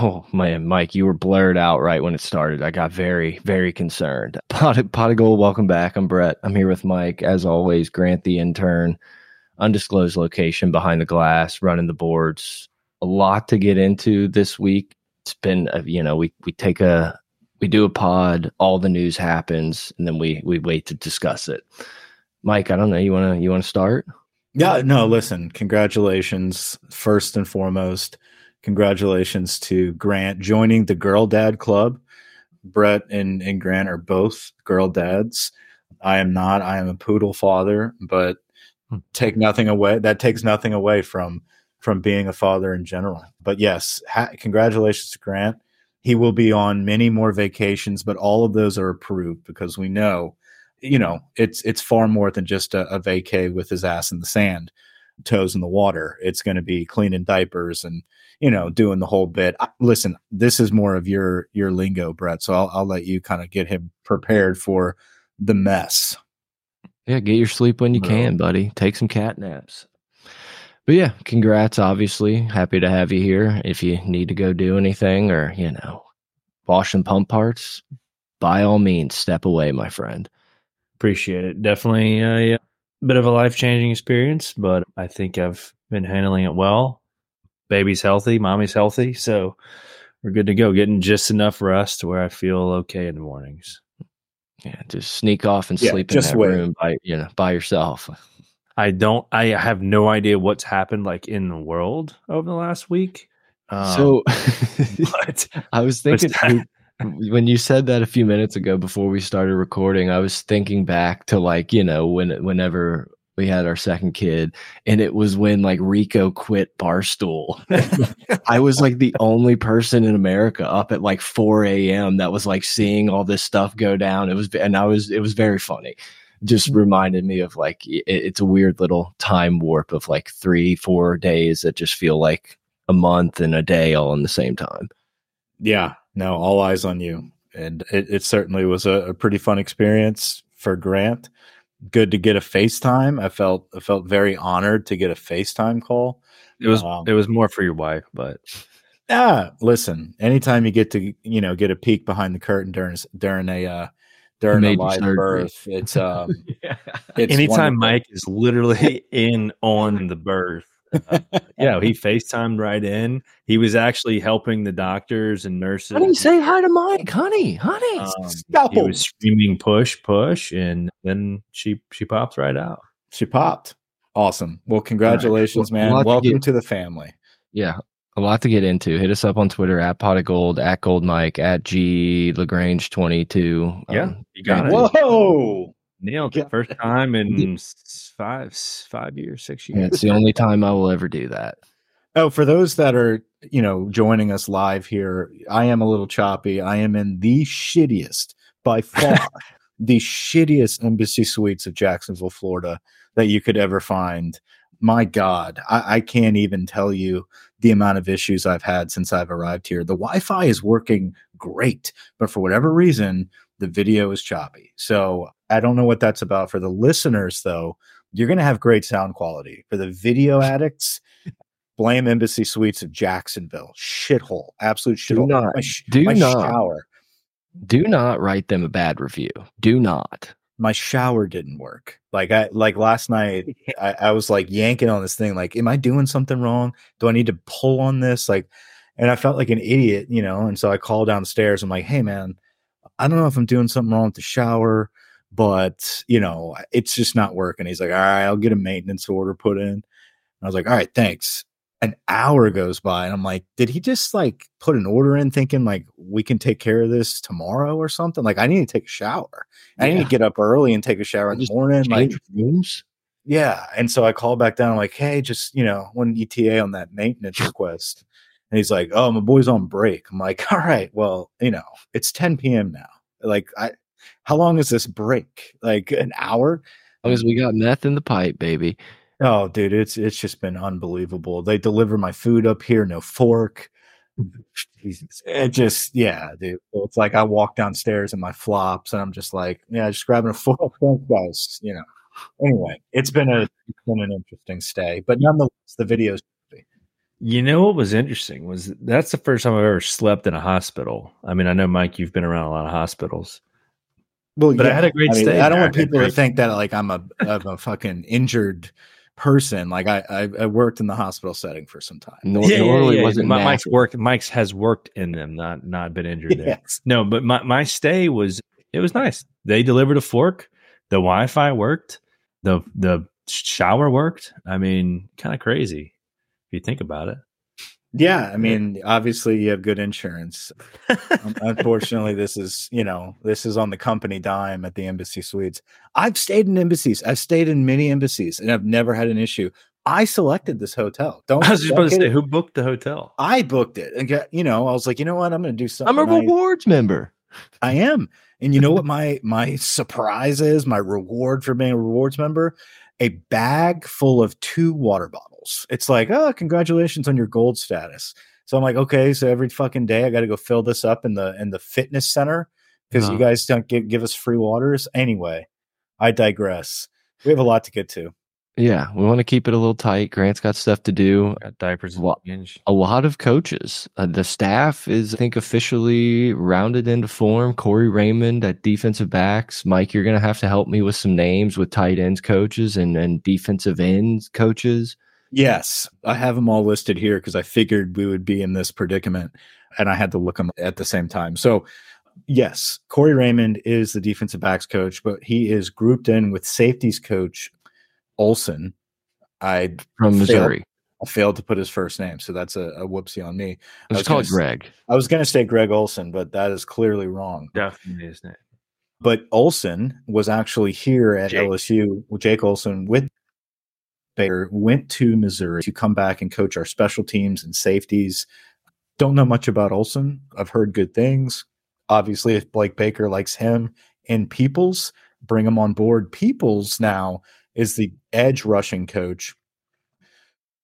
Oh man, Mike, you were blurred out right when it started. I got very, very concerned. Pot, Pot of Gold, welcome back. I'm Brett. I'm here with Mike. As always, Grant the intern, undisclosed location behind the glass, running the boards. A lot to get into this week. It's been, uh, you know, we we take a we do a pod, all the news happens, and then we we wait to discuss it. Mike, I don't know. You wanna you wanna start? Yeah, no. Listen, congratulations first and foremost congratulations to Grant joining the Girl Dad Club. Brett and, and Grant are both girl dads. I am not. I am a poodle father, but hmm. take nothing away. That takes nothing away from from being a father in general. But yes, ha- congratulations to Grant. He will be on many more vacations, but all of those are approved because we know, you know, it's it's far more than just a, a vacay with his ass in the sand, toes in the water. It's going to be cleaning diapers and you know, doing the whole bit. Listen, this is more of your your lingo, Brett. So I'll I'll let you kind of get him prepared for the mess. Yeah, get your sleep when you can, buddy. Take some cat naps. But yeah, congrats. Obviously, happy to have you here. If you need to go do anything or you know, wash and pump parts, by all means, step away, my friend. Appreciate it. Definitely uh, a bit of a life changing experience, but I think I've been handling it well baby's healthy, mommy's healthy, so we're good to go. Getting just enough rest to where I feel okay in the mornings. Yeah, just sneak off and yeah, sleep in that wait. room by you know by yourself. I don't. I have no idea what's happened like in the world over the last week. Um, so, I was thinking when you said that a few minutes ago before we started recording. I was thinking back to like you know when whenever we had our second kid and it was when like rico quit barstool i was like the only person in america up at like 4 a.m that was like seeing all this stuff go down it was and i was it was very funny just mm-hmm. reminded me of like it, it's a weird little time warp of like three four days that just feel like a month and a day all in the same time yeah no all eyes on you and it, it certainly was a, a pretty fun experience for grant good to get a FaceTime. I felt I felt very honored to get a FaceTime call. It was um, it was more for your wife, but yeah. Listen, anytime you get to you know get a peek behind the curtain during during a uh, during a live birth, it's um, yeah. it's anytime wonderful. Mike is literally in on the birth uh, yeah, he FaceTimed right in. He was actually helping the doctors and nurses. Honey, say hi to Mike, honey, honey. Um, he was screaming, "Push, push!" and then she she pops right out. She popped. Awesome. Well, congratulations, right. man. Welcome to, get, to, the family. Yeah, a lot to get into. Hit us up on Twitter at pot of gold, at gold mike, at G Lagrange twenty two. Yeah, um, you got it. Whoa. Nailed it. First time in five five years, six years. it's the only time I will ever do that. Oh, for those that are, you know, joining us live here, I am a little choppy. I am in the shittiest, by far, the shittiest embassy suites of Jacksonville, Florida that you could ever find. My God, I, I can't even tell you the amount of issues I've had since I've arrived here. The Wi Fi is working great, but for whatever reason, the video is choppy. So I don't know what that's about for the listeners, though. You're going to have great sound quality. For the video addicts, blame Embassy Suites of Jacksonville. Shithole. Absolute shithole. Do not. sh- do not. Shower. Do not write them a bad review. Do not. My shower didn't work. Like I like last night, I, I was like yanking on this thing. Like, am I doing something wrong? Do I need to pull on this? Like, and I felt like an idiot, you know. And so I called downstairs. I'm like, hey man, I don't know if I'm doing something wrong with the shower but you know, it's just not working. He's like, all right, I'll get a maintenance order put in. And I was like, all right, thanks. An hour goes by and I'm like, did he just like put an order in thinking like we can take care of this tomorrow or something? Like I need to take a shower. Yeah. I need to get up early and take a shower in the morning. Like rooms. Yeah. And so I called back down, I'm like, hey, just you know, one ETA on that maintenance request. And he's like, Oh, my boy's on break. I'm like, all right, well, you know, it's 10 p.m. now. Like I how long is this break? Like an hour? As long as we got meth in the pipe, baby. Oh, dude, it's it's just been unbelievable. They deliver my food up here, no fork. Jesus. It just, yeah, dude. It's like I walk downstairs in my flops, and I'm just like, yeah, just grabbing a fork, guys. You know. Anyway, it's been a it's been an interesting stay, but nonetheless, the videos You know what was interesting was that's the first time I've ever slept in a hospital. I mean, I know Mike, you've been around a lot of hospitals. Well, but yeah, I had a great I mean, stay. I don't want I had people to think that like I'm a I'm a fucking injured person. Like I, I I worked in the hospital setting for some time. Nor- Yeah, yeah, normally yeah. wasn't Mi- Mike's napping. worked. Mike's has worked in them, not not been injured there. No, but my, my stay was it was nice. They delivered a fork. The Wi-Fi worked. The the shower worked. I mean, kind of crazy if you think about it. Yeah, I mean, obviously you have good insurance. Um, Unfortunately, this is you know this is on the company dime at the embassy suites. I've stayed in embassies. I've stayed in many embassies, and I've never had an issue. I selected this hotel. Don't I was just don't about to say, who booked the hotel? I booked it, and get, you know, I was like, you know what, I'm going to do something. I'm a nice. rewards member. I am. And you know what my my surprise is? My reward for being a rewards member? A bag full of two water bottles. It's like, oh, congratulations on your gold status. So I'm like, okay, so every fucking day I got to go fill this up in the in the fitness center because you Uh-huh. guys don't give give us free waters. Anyway, I digress. We have a lot to get to. Yeah, we want to keep it a little tight. Grant's got stuff to do. Got diapers and What? change. A lot of coaches. Uh, the staff is, I think, officially rounded into form. Corey Raymond at defensive backs. Mike, you're going to have to help me with some names with tight ends coaches and, and defensive ends coaches. Yes, I have them all listed here because I figured we would be in this predicament and I had to look them at the same time. So, yes, Corey Raymond is the defensive backs coach, but he is grouped in with safeties coach Olson. I, From Failed. Missouri. I failed to put his first name, so that's a, a whoopsie on me. I Let's was call it s- Greg. I was going to say Greg Olson, but that is clearly wrong. Definitely his name. But Olson was actually here at Jake. LSU. Jake Olson with Baker went to Missouri to come back and coach our special teams and safeties. Don't know much about Olson. I've heard good things. Obviously, if Blake Baker likes him and Peoples, bring him on board. Peoples now is the edge rushing coach.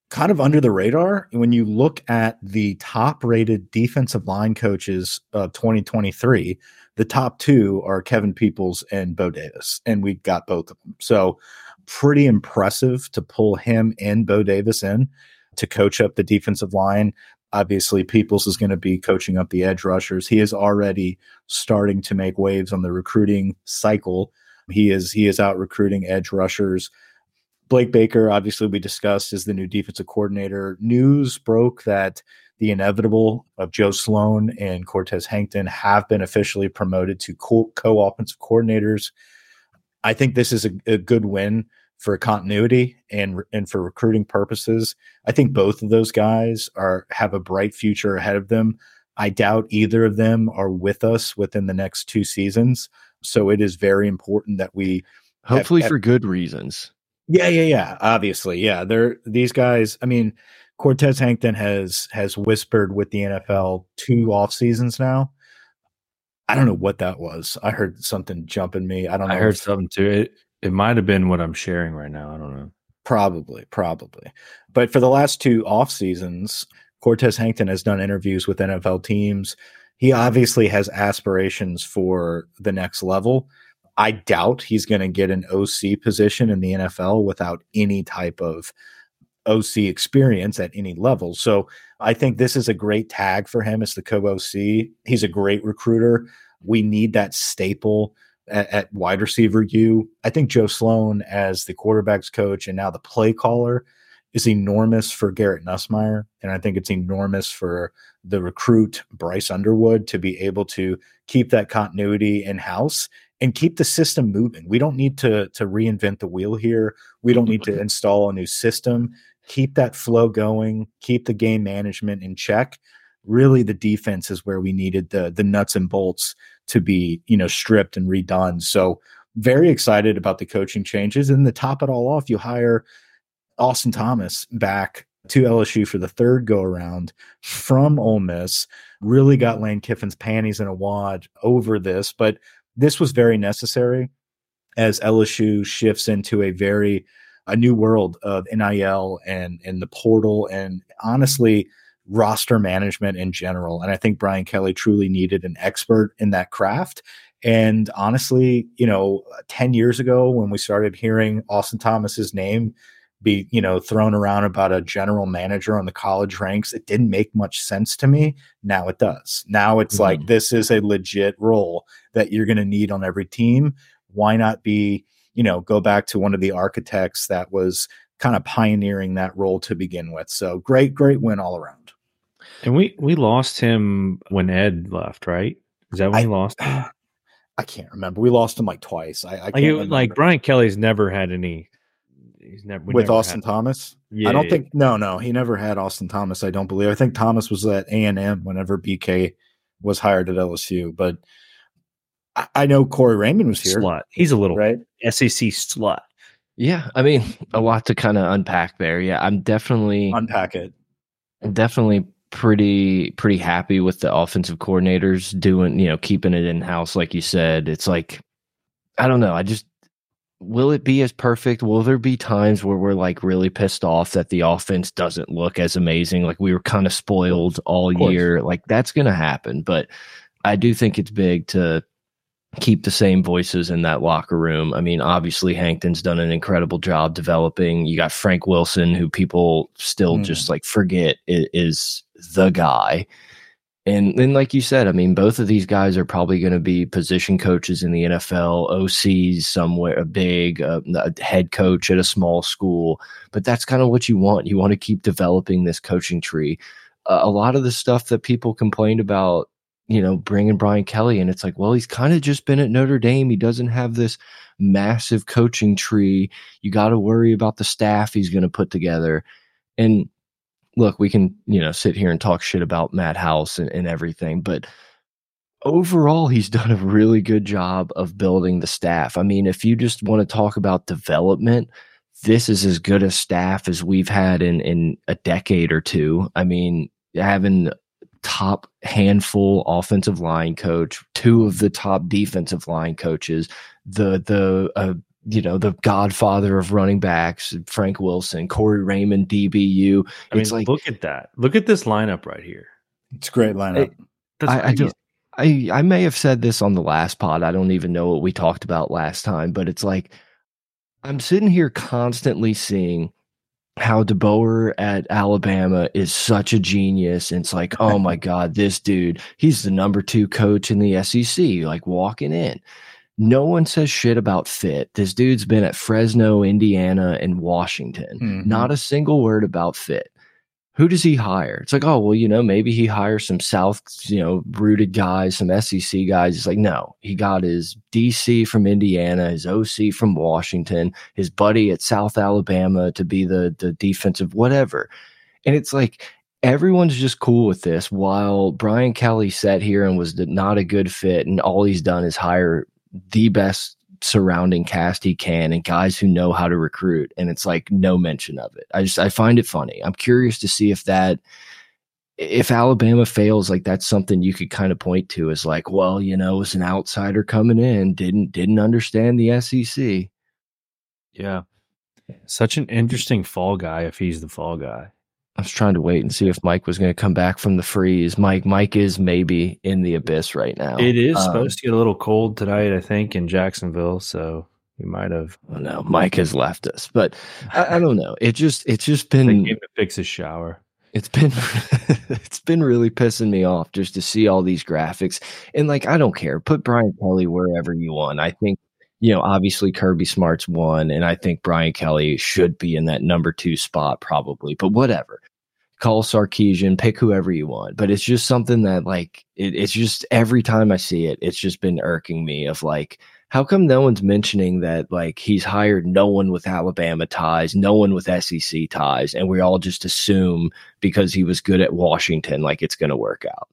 Kind of under the radar when you look at the top rated defensive line coaches of 2023 the top two are Kevin Peoples and Bo Davis, and we got both of them. So pretty impressive to pull him and Bo Davis in to coach up the defensive line. Obviously, Peoples is going to be coaching up the edge rushers. He is already starting to make waves on the recruiting cycle. He is he is out recruiting edge rushers. Blake Baker, obviously, we discussed is the new defensive coordinator. News broke that the inevitable of Joe Sloan and Cortez Hankton have been officially promoted to co offensive coordinators. I think this is a, a good win for continuity and and for recruiting purposes. I think both of those guys are have a bright future ahead of them. I doubt either of them are with us within the next two seasons. So it is very important that we Hopefully have- for good reasons. yeah, yeah, yeah. Obviously, yeah. They're these guys. I mean, Cortez Hankton has has whispered with the NFL two off seasons now. I don't know what that was. I heard something jump in me. I don't know. I heard something too. It it might have been what I'm sharing right now. I don't know. Probably, probably. But for the last two off seasons, Cortez Hankton has done interviews with NFL teams. He obviously has aspirations for the next level. I doubt he's going to get an OC position in the NFL without any type of OC experience at any level. So I think this is a great tag for him as the co OC. He's a great recruiter. We need that staple at, at wide receiver U. I think Joe Sloan as the quarterbacks coach and now the play caller is enormous for Garrett Nussmeier. And I think it's enormous for the recruit Bryce Underwood to be able to keep that continuity in house and keep the system moving. We don't need to to reinvent the wheel here. We don't need to install a new system. Keep that flow going, keep the game management in check. Really the defense is where we needed the the nuts and bolts to be, you know, stripped and redone. So very excited about the coaching changes. And to top it all off, you hire Austin Thomas back to LSU for the third go around from Ole Miss. Really got Lane Kiffin's panties in a wad over this, but this was very necessary as LSU shifts into a very a new world of NIL and and the portal and honestly roster management in general. And I think Brian Kelly truly needed an expert in that craft. And honestly, you know, 10 years ago when we started hearing Austin Thomas's name be you know thrown around about a general manager on the college ranks it didn't make much sense to me now it does now it's mm-hmm. like this is a legit role that you're going to need on every team why not be you know go back to one of the architects that was kind of pioneering that role to begin with so great great win all around and we we lost him when ed left right is that when I, we lost him? I can't remember. We lost him like twice. I, I like, it, like Brian Kelly's never had any he's never with never Austin Thomas. Yeah, I don't yeah. think no, no, he never had Austin Thomas. I don't believe. I think Thomas was at A and M whenever BK was hired at LSU. But I, I know Corey Raymond was here. Slut. He's a little right SEC slut. Yeah, I mean, a lot to kind of unpack there. Yeah, I'm definitely unpack it. Definitely pretty pretty happy with the offensive coordinators doing, you know, keeping it in house like you said. It's like I don't know, I just will it be as perfect? Will there be times where we're like really pissed off that the offense doesn't look as amazing? Like we were kind of spoiled all year. Like that's going to happen. But I do think it's big to keep the same voices in that locker room. I mean, obviously Hankton's done an incredible job developing. You got Frank Wilson, who people still mm. just like forget is the guy. And then, like you said, I mean, both of these guys are probably going to be position coaches in the NFL, OCs somewhere, a big uh, a head coach at a small school. But that's kind of what you want. You want to keep developing this coaching tree. Uh, a lot of the stuff that people complained about, you know, bringing Brian Kelly, and it's like, well, he's kind of just been at Notre Dame. He doesn't have this massive coaching tree. You got to worry about the staff he's going to put together. And look, we can, you know, sit here and talk shit about Matt House and, and everything, but overall, he's done a really good job of building the staff. I mean, if you just want to talk about development, this is as good a staff as we've had in in a decade or two. I mean, having top handful offensive line coach, two of the top defensive line coaches, the the uh, you know, the godfather of running backs, Frank Wilson, Corey Raymond, DBU. I it's mean, like look at that. Look at this lineup right here. It's a great lineup. I, I, just I I may have said this on the last pod. I don't even know what we talked about last time, but it's like I'm sitting here constantly seeing how DeBoer at Alabama is such a genius. And it's like, oh my God, this dude, he's the number two coach in the SEC, like walking in. No one says shit about fit. This dude's been at Fresno, Indiana, and Washington. Mm-hmm. Not a single word about fit. Who does he hire? It's like, oh, well, you know, maybe he hires some South, you know, rooted guys, some SEC guys. It's like, no, he got his DC from Indiana, his OC from Washington, his buddy at South Alabama to be the the defensive whatever. And it's like everyone's just cool with this while Brian Kelly sat here and was not a good fit and all he's done is hire the best surrounding cast he can and guys who know how to recruit and it's like no mention of it. I just i find it funny. I'm curious to see if that if alabama fails like that's something you could kind of point to as like well you know as an outsider coming in didn't didn't understand the sec yeah. Such an interesting fall guy if he's the fall guy I was trying to wait and see if Mike was going to come back from the freeze. Mike, Mike is maybe in the abyss right now. It is um, supposed to get a little cold tonight, I think, in Jacksonville. So we might have. Oh no, Mike has left us, but I, I don't know. It just, it's just been. to fix his shower. It's been, it's been really pissing me off just to see all these graphics. And like, I don't care. Put Brian Kelly wherever you want. I think you know, obviously Kirby Smart's one, and I think Brian Kelly should be in that number two spot probably, but whatever. Call Sarkisian, pick whoever you want. But it's just something that like it, it's just every time I see it, it's just been irking me of like, how come no one's mentioning that like he's hired no one with Alabama ties, no one with SEC ties, and we all just assume because he was good at Washington, like it's gonna work out.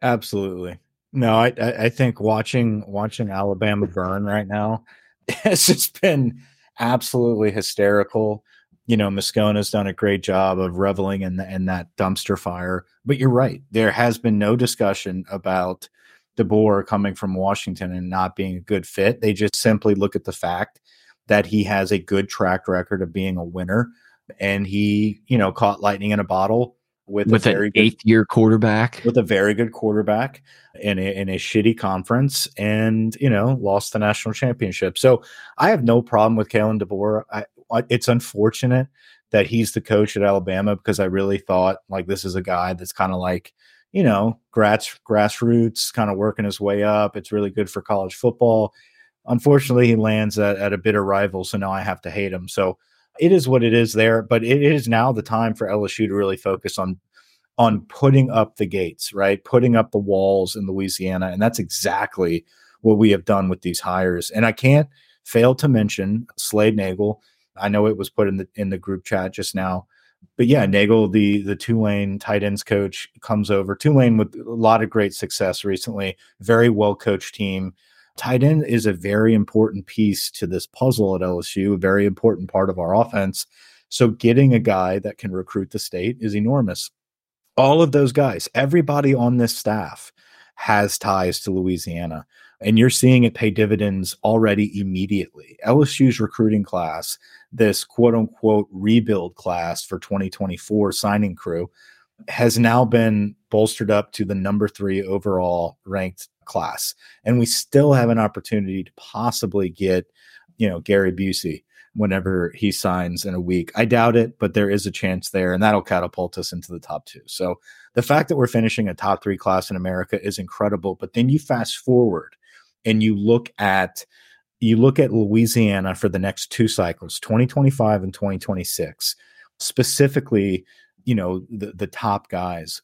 Absolutely. No, I I think watching watching Alabama burn right now has just been absolutely hysterical. You know, Moscona's done a great job of reveling in the, in that dumpster fire. But you're right; there has been no discussion about DeBoer coming from Washington and not being a good fit. They just simply look at the fact that he has a good track record of being a winner, and he, you know, caught lightning in a bottle with, with an eighth good, year quarterback with a very good quarterback in a, in a shitty conference and you know lost the national championship so i have no problem with Kalen DeBoer I, it's unfortunate that he's the coach at Alabama because I really thought like this is a guy that's kind of like you know grass grassroots kind of working his way up. It's really good for college football. Unfortunately, he lands at, at a bitter rival, so now I have to hate him. So it is what it is there, but it is now the time for LSU to really focus on on putting up the gates, right? Putting up the walls in Louisiana, and that's exactly what we have done with these hires. And I can't fail to mention Slade Nagle. I know it was put in the in the group chat just now, but yeah, Nagle, the the Tulane tight ends coach, comes over. Tulane with a lot of great success recently, very well coached team. Tight end is a very important piece to this puzzle at LSU, a very important part of our offense. So getting a guy that can recruit the state is enormous. All of those guys, everybody on this staff has ties to Louisiana. And you're seeing it pay dividends already immediately. LSU's recruiting class, this quote unquote rebuild class for 2024 signing crew, has now been bolstered up to the number three overall ranked class. And we still have an opportunity to possibly get, you know, Gary Busey whenever he signs in a week. I doubt it, but there is a chance there, and that'll catapult us into the top two. So the fact that we're finishing a top three class in America is incredible. But then you fast forward and you look at you look at Louisiana for the next two cycles, 2025 and 2026, specifically, you know, the, the top guys.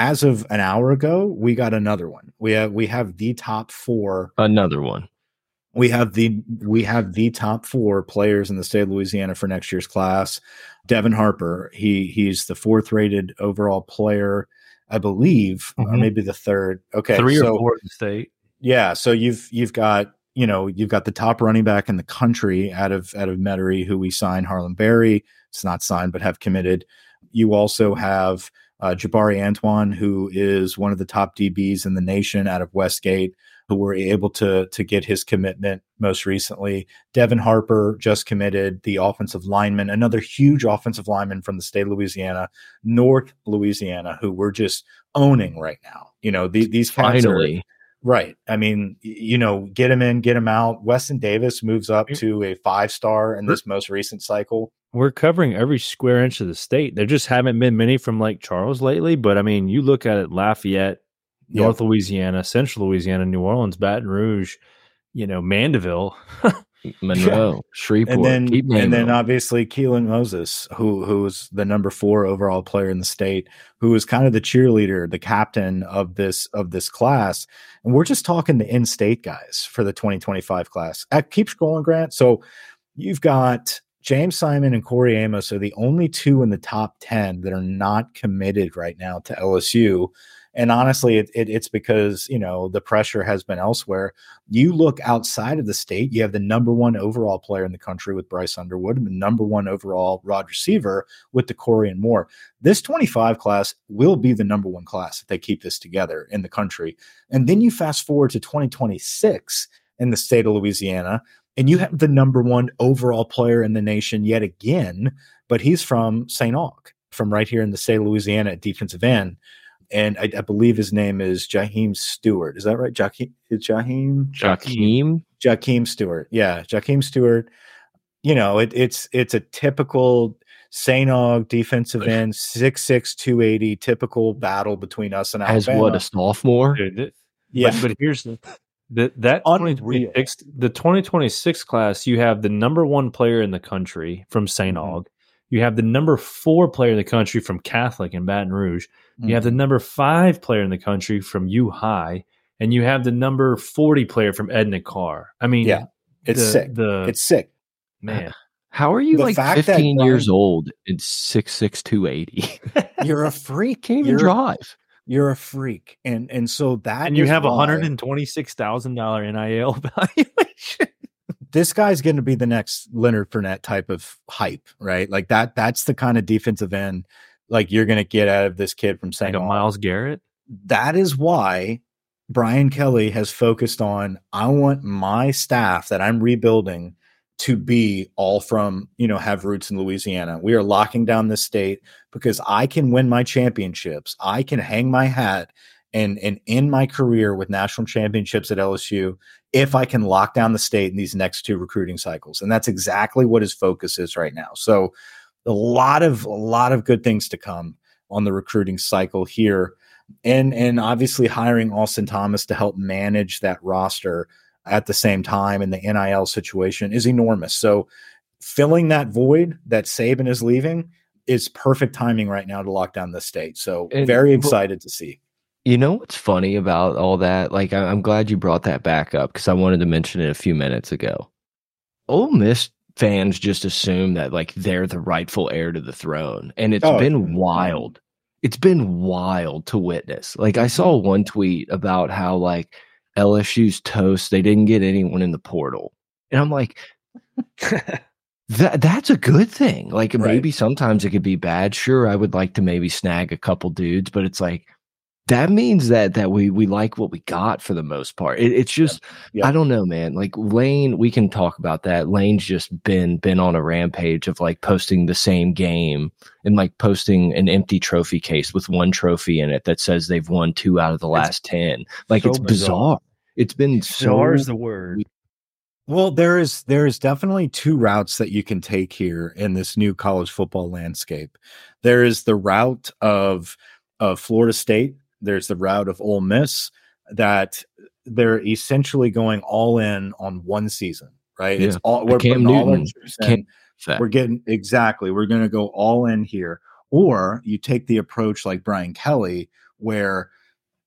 As of an hour ago, we got another one. We have we have the top four. Another one we have the we have the top four players in the state of Louisiana for next year's class. Devin Harper, he he's the fourth rated overall player, I believe, mm-hmm. or maybe the third. Okay, three so, or four in the state. Yeah, so you've you've got you know you've got the top running back in the country out of out of Metairie, who we signed Harlem Berry. It's not signed, but have committed. You also have uh, Jabari Antoine, who is one of the top DBs in the nation out of Westgate who were able to to get his commitment most recently. Devin Harper just committed the offensive lineman, another huge offensive lineman from the state of Louisiana, North Louisiana, who we're just owning right now. You know, the, these finally. Are, right. I mean, you know, get him in, get him out. Weston Davis moves up to a five star in this most recent cycle. We're covering every square inch of the state. There just haven't been many from Lake Charles lately, but I mean, you look at it, Lafayette, North yep. Louisiana, Central Louisiana, New Orleans, Baton Rouge, you know, Mandeville, Monroe, yeah. Shreveport, and then and then obviously Keelan Moses, who who was the number four overall player in the state, who was kind of the cheerleader, the captain of this of this class. And we're just talking the in-state guys for the 2025 class. I keep scrolling, Grant. So you've got James Simon and Corey Amos are the only two in the top 10 that are not committed right now to LSU and honestly it, it, it's because you know the pressure has been elsewhere. You look outside of the state you have the number one overall player in the country with bryce underwood and the number one overall rod receiver with Dakorien Moore. This 25 class will be the number one class if they keep this together in the country. And then you fast forward to 2026 in the state of louisiana and you have the number one overall player in the nation yet again but he's from st aug from right here in the state of louisiana at defensive end and I, I, believe his name is Jaheim Stewart. Is that right? Jaheim? Jaheim? Jaheim? Jaheim Stewart. Yeah, Jaheim Stewart. You know, it, it's it's a typical St. Aug defensive end, 6'6", 280, typical battle between us and Alabama. As what, a sophomore? yeah. But, but here's the that that 2026, the 2026 class, you have the number one player in the country from St. Mm-hmm. Aug. You have the number four player in the country from Catholic in Baton Rouge. Mm-hmm. You have the mm-hmm. number five player in the country from U High, and you have the number 40 player from Edna Karr. I mean, yeah, it's the, sick. The, it's sick. Man. How are you the like 15 years old and 6'6, 280? You're a freak. Can't even you're, drive. You're a freak. And and so that And you have a $126,000 NIL valuation this guy's going to be the next Leonard Fournette type of hype, right? Like that. That's the kind of defensive end like you're going to get out of this kid from St. Like Myles Garrett. That is why Brian Kelly has focused on. I want my staff that I'm rebuilding to be all from you know have roots in Louisiana. We are locking down this state because I can win my championships. I can hang my hat and and in my career with national championships at LSU if I can lock down the state in these next two recruiting cycles. And that's exactly what his focus is right now. So a lot of a lot of good things to come on the recruiting cycle here. And and obviously hiring Austin Thomas to help manage that roster at the same time in the NIL situation is enormous. So filling that void that Saban is leaving is perfect timing right now to lock down the state. So and, very excited to see. You know what's funny about all that? Like, I'm glad you brought that back up because I wanted to mention it a few minutes ago. Ole Miss fans just assume that like they're the rightful heir to the throne, and it's oh, been wild. It's been wild to witness. Like, I saw mm-hmm. one tweet about how like LSU's toast. They didn't get anyone in the portal, and I'm like. that that's a good thing. Like right. maybe sometimes it could be bad. Sure, I would like to maybe snag a couple dudes, but it's like that means that that we we like what we got for the most part. It, it's just yeah. Yeah. I don't know, man. Like Lane, we can talk about that. Lane's just been been on a rampage of like posting the same game and like posting an empty trophy case with one trophy in it that says they've won two out of the last it's ten. Like so it's bizarre. bizarre. It's been so bizarre is the word. Well, there is there is definitely two routes that you can take here in this new college football landscape. There is the route of of Florida State there's the route of Ole Miss that they're essentially going all in on one season, right? Yeah. It's all we're Cam Newton. All we're getting exactly. We're going to go all in here, or you take the approach like Brian Kelly, where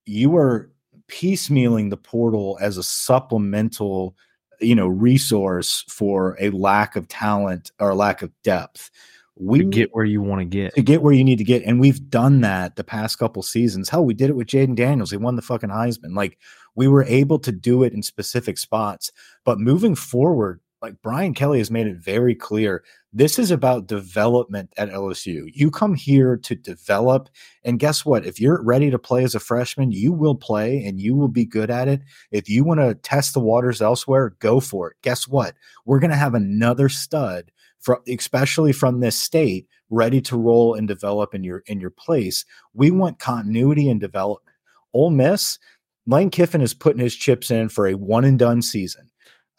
you are piecemealing the portal as a supplemental, you know, resource for a lack of talent or lack of depth we to get where you want to get. to get where you need to get and we've done that the past couple seasons. Hell we did it with Jayden Daniels. He won the fucking Heisman. Like we were able to do it in specific spots. But moving forward like Brian Kelly has made it very clear this is about development at LSU you come here to develop and guess what? If you're ready to play as a freshman you will play and you will be good at it. If you want to test the waters elsewhere go for it. Guess what? We're going to have another stud from especially from this state ready to roll and develop in your in your place. We want continuity and development. Ole Miss, Lane Kiffin is putting his chips in for a one and done season.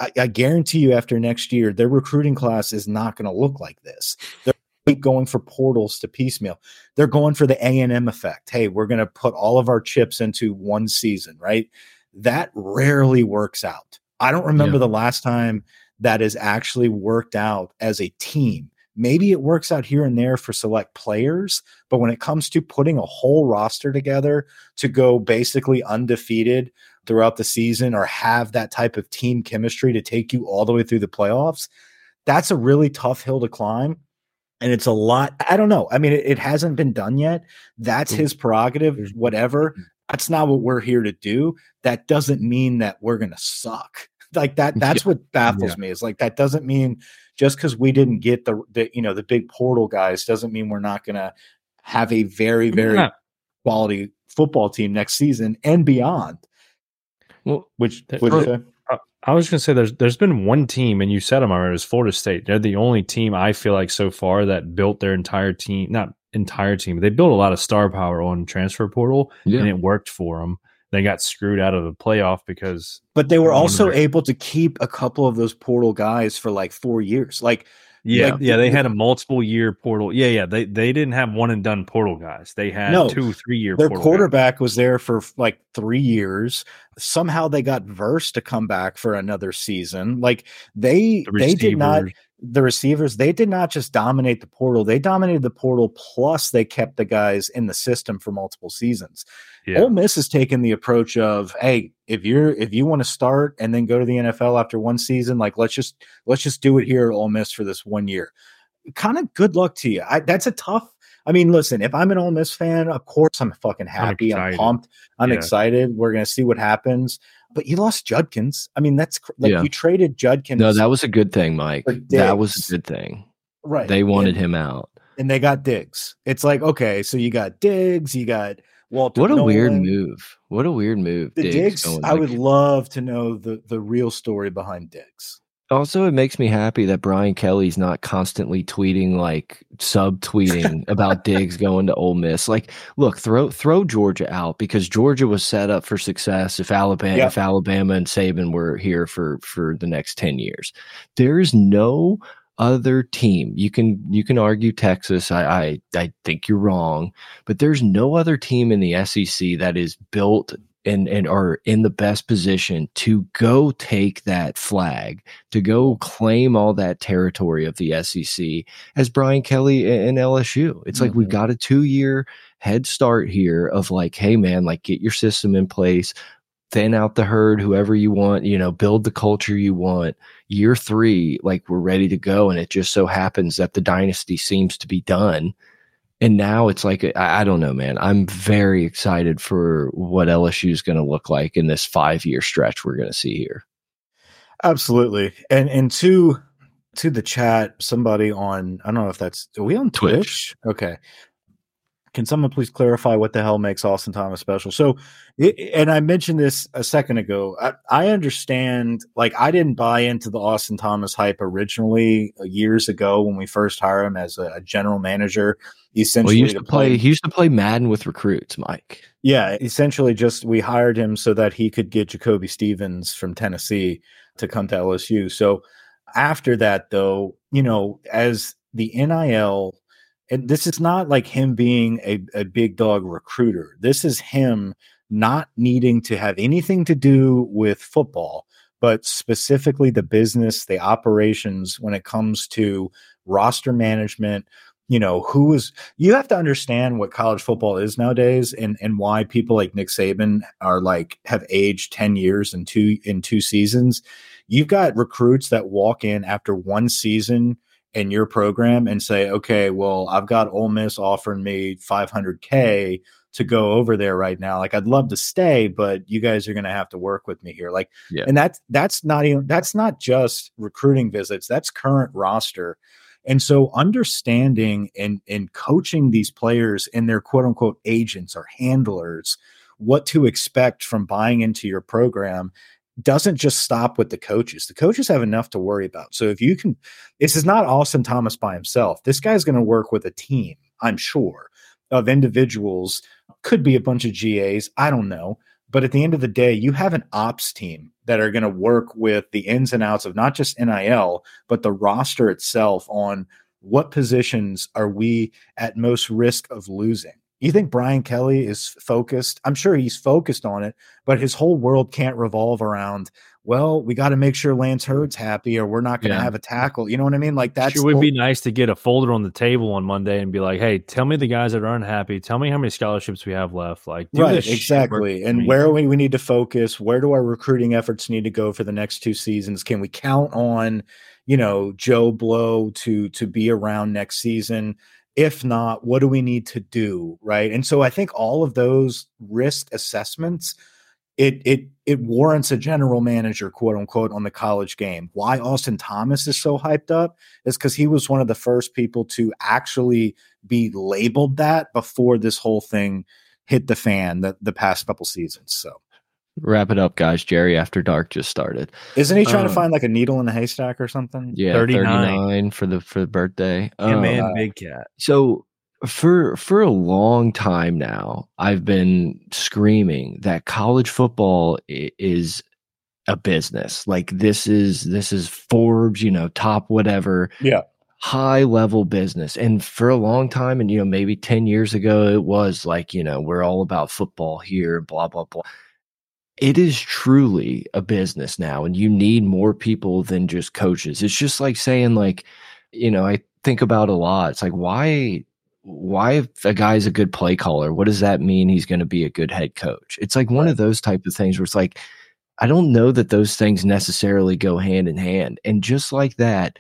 I, I guarantee you, after next year, their recruiting class is not going to look like this. They're going for portals to piecemeal. They're going for the A and M effect. Hey, we're going to put all of our chips into one season, right? That rarely works out. I don't remember yeah. the last time that is actually worked out as a team. Maybe it works out here and there for select players, but when it comes to putting a whole roster together to go basically undefeated throughout the season or have that type of team chemistry to take you all the way through the playoffs, that's a really tough hill to climb. And it's a lot. I don't know. I mean, it, it hasn't been done yet. That's his prerogative, whatever. Mm. That's not what we're here to do. That doesn't mean that we're going to suck like that that's yeah. what baffles yeah. me is like that doesn't mean just because we didn't get the, the you know the big portal guys doesn't mean we're not gonna have a very very yeah. quality football team next season and beyond well which, uh, I was going to say there's there's been one team, and you said them already. was Florida State? They're the only team I feel like so far that built their entire team, not entire team. They built a lot of star power on transfer portal, yeah. and it worked for them they got screwed out of the playoff because but they were also able to keep a couple of those portal guys for like four years. Like yeah like, yeah they had a multiple year portal yeah yeah they they didn't have one and done portal guys. They had no, two three year their quarterback guys. was there for like three years. Somehow they got verse to come back for another season. Like they the they did not the receivers, they did not just dominate the portal, they dominated the portal, plus they kept the guys in the system for multiple seasons. Yeah. Ole Miss has taken the approach of, hey, if you're if you want to start and then go to the NFL after one season, like let's just let's just do it here at Ole Miss for this one year. Kind of good luck to you. I, that's a tough. I mean, listen, if I'm an Ole Miss fan, of course I'm fucking happy. I'm, I'm pumped. I'm yeah. excited. We're gonna see what happens but you lost Judkins. I mean, that's like yeah. you traded Judkins. No, that was a good thing, Mike. That was a good thing. Right. They wanted and, him out. And they got Diggs. It's like, okay, so you got Diggs, you got What a Nolan. weird move. What a weird move. The Diggs, Diggs I would love to know the the real story behind Diggs. Also, it makes me happy that Brian Kelly's not constantly tweeting like subtweeting about Diggs going to Ole Miss. Like, look, throw throw Georgia out because Georgia was set up for success if Alabama yep. if Alabama and Saban were here for for the next 10 years. There's no other team. You can you can argue Texas. I, I I think you're wrong, but there's no other team in the SEC that is built and and are in the best position to go take that flag, to go claim all that territory of the SEC as Brian Kelly and LSU. It's mm-hmm. like we've mm-hmm. got a two year head start here of like, hey man, like get your system in place, thin out the herd, whoever you want, you know, build the culture you want. Year three, like we're ready to go. And it just so happens that the dynasty seems to be done and now it's like I, I don't know, man. I'm very excited for what LSU is going to look like in this five year stretch we're going to see here. Absolutely, and and to to the chat, somebody on I don't know if that's are we on Twitch? Twitch? Okay, can someone please clarify what the hell makes Austin Thomas special? So, it, and I mentioned this a second ago. I, I, understand, like, I didn't buy into the Austin Thomas hype originally years ago when we first hired him as a, a general manager. Essentially, well, he used to, to play, play. He used to play Madden with recruits, Mike. Yeah, essentially, just we hired him so that he could get Jacoby Stevens from Tennessee to come to LSU. So after that, though, you know, as the NIL and this is not like him being a, a big dog recruiter. This is him not needing to have anything to do with football, but specifically the business, the operations when it comes to roster management. You know, who is you have to understand what college football is nowadays and and why people like Nick Saban are like have aged 10 years in two in two seasons. You've got recruits that walk in after one season in your program and say, okay, well, I've got Ole Miss offering me 500K to go over there right now. Like, I'd love to stay, but you guys are going to have to work with me here. Like, yeah. and that's, that's not even, that's not just recruiting visits, that's current roster. And so understanding and, and coaching these players and their quote unquote agents or handlers, what to expect from buying into your program doesn't just stop with the coaches. The coaches have enough to worry about. So if you can, this is not Austin Thomas by himself. This guy's going to work with a team, I'm sure, of individuals. Could be a bunch of GAs. I don't know. But at the end of the day, you have an ops team that are going to work with the ins and outs of not just NIL, but the roster itself on what positions are we at most risk of losing you think Brian Kelly is focused? I'm sure he's focused on it, but his whole world can't revolve around, well, we got to make sure Lance Heard's happy or we're not going to yeah. have a tackle. You know what I mean? Like that's sure would be nice to get a folder on the table on Monday and be like, hey, tell me the guys that are unhappy. Tell me how many scholarships we have left. Like, right, exactly. And where we, we need to focus. Where do our recruiting efforts need to go for the next two seasons? Can we count on, you know, Joe Blow to to be around next season? If not what do we need to do right? And so i think all of those risk assessments it it it warrants a general manager quote unquote on the college game. Why austin thomas is so hyped up is because he was one of the first people to actually be labeled that before this whole thing hit the fan the, the past couple seasons so Wrap it up, guys. Jerry After Dark just started. Isn't he trying to um, find like a needle in a haystack or something? Yeah, 39, 39 for the for the birthday. Yeah, um, man, big cat. So for for a long time now, I've been screaming that college football is a business. Like this is this is Forbes, you know, top whatever. Yeah. High level business. And for a long time, and you know, maybe 10 years ago, it was like, you know, we're all about football here, blah, blah, blah it is truly a business now and you need more people than just coaches. It's just like saying like you know i think about a lot. It's like why why if a guy's a good play caller what does that mean he's going to be a good head coach? It's like one of those type of things where it's like i don't know that those things necessarily go hand in hand and just like that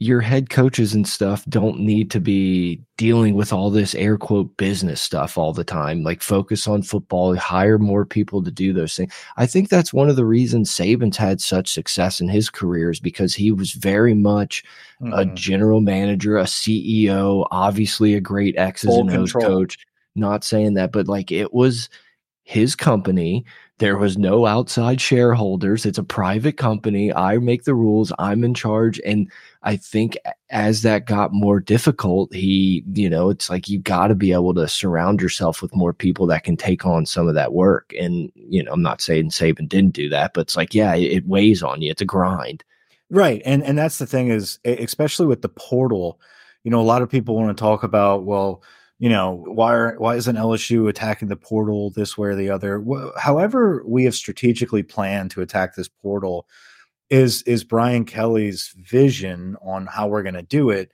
your head coaches and stuff don't need to be dealing with all this air quote business stuff all the time. Like focus on football, hire more people to do those things. I think that's one of the reasons Saban's had such success in his career is because he was very much mm-hmm. a general manager, a CEO, obviously a great X's Full and O's coach. Not saying that, but like it was his company. There was no outside shareholders. It's a private company. I make the rules. I'm in charge. And I think as that got more difficult, he, you know, it's like you got to be able to surround yourself with more people that can take on some of that work. And, you know, I'm not saying Saban didn't do that, but it's like, yeah, it, it weighs on you. It's a grind. Right. And and that's the thing is especially with the portal, you know, a lot of people want to talk about, well, you know, why are, why isn't LSU attacking the portal this way or the other? However, we have strategically planned to attack this portal is is Brian Kelly's vision on how we're going to do it.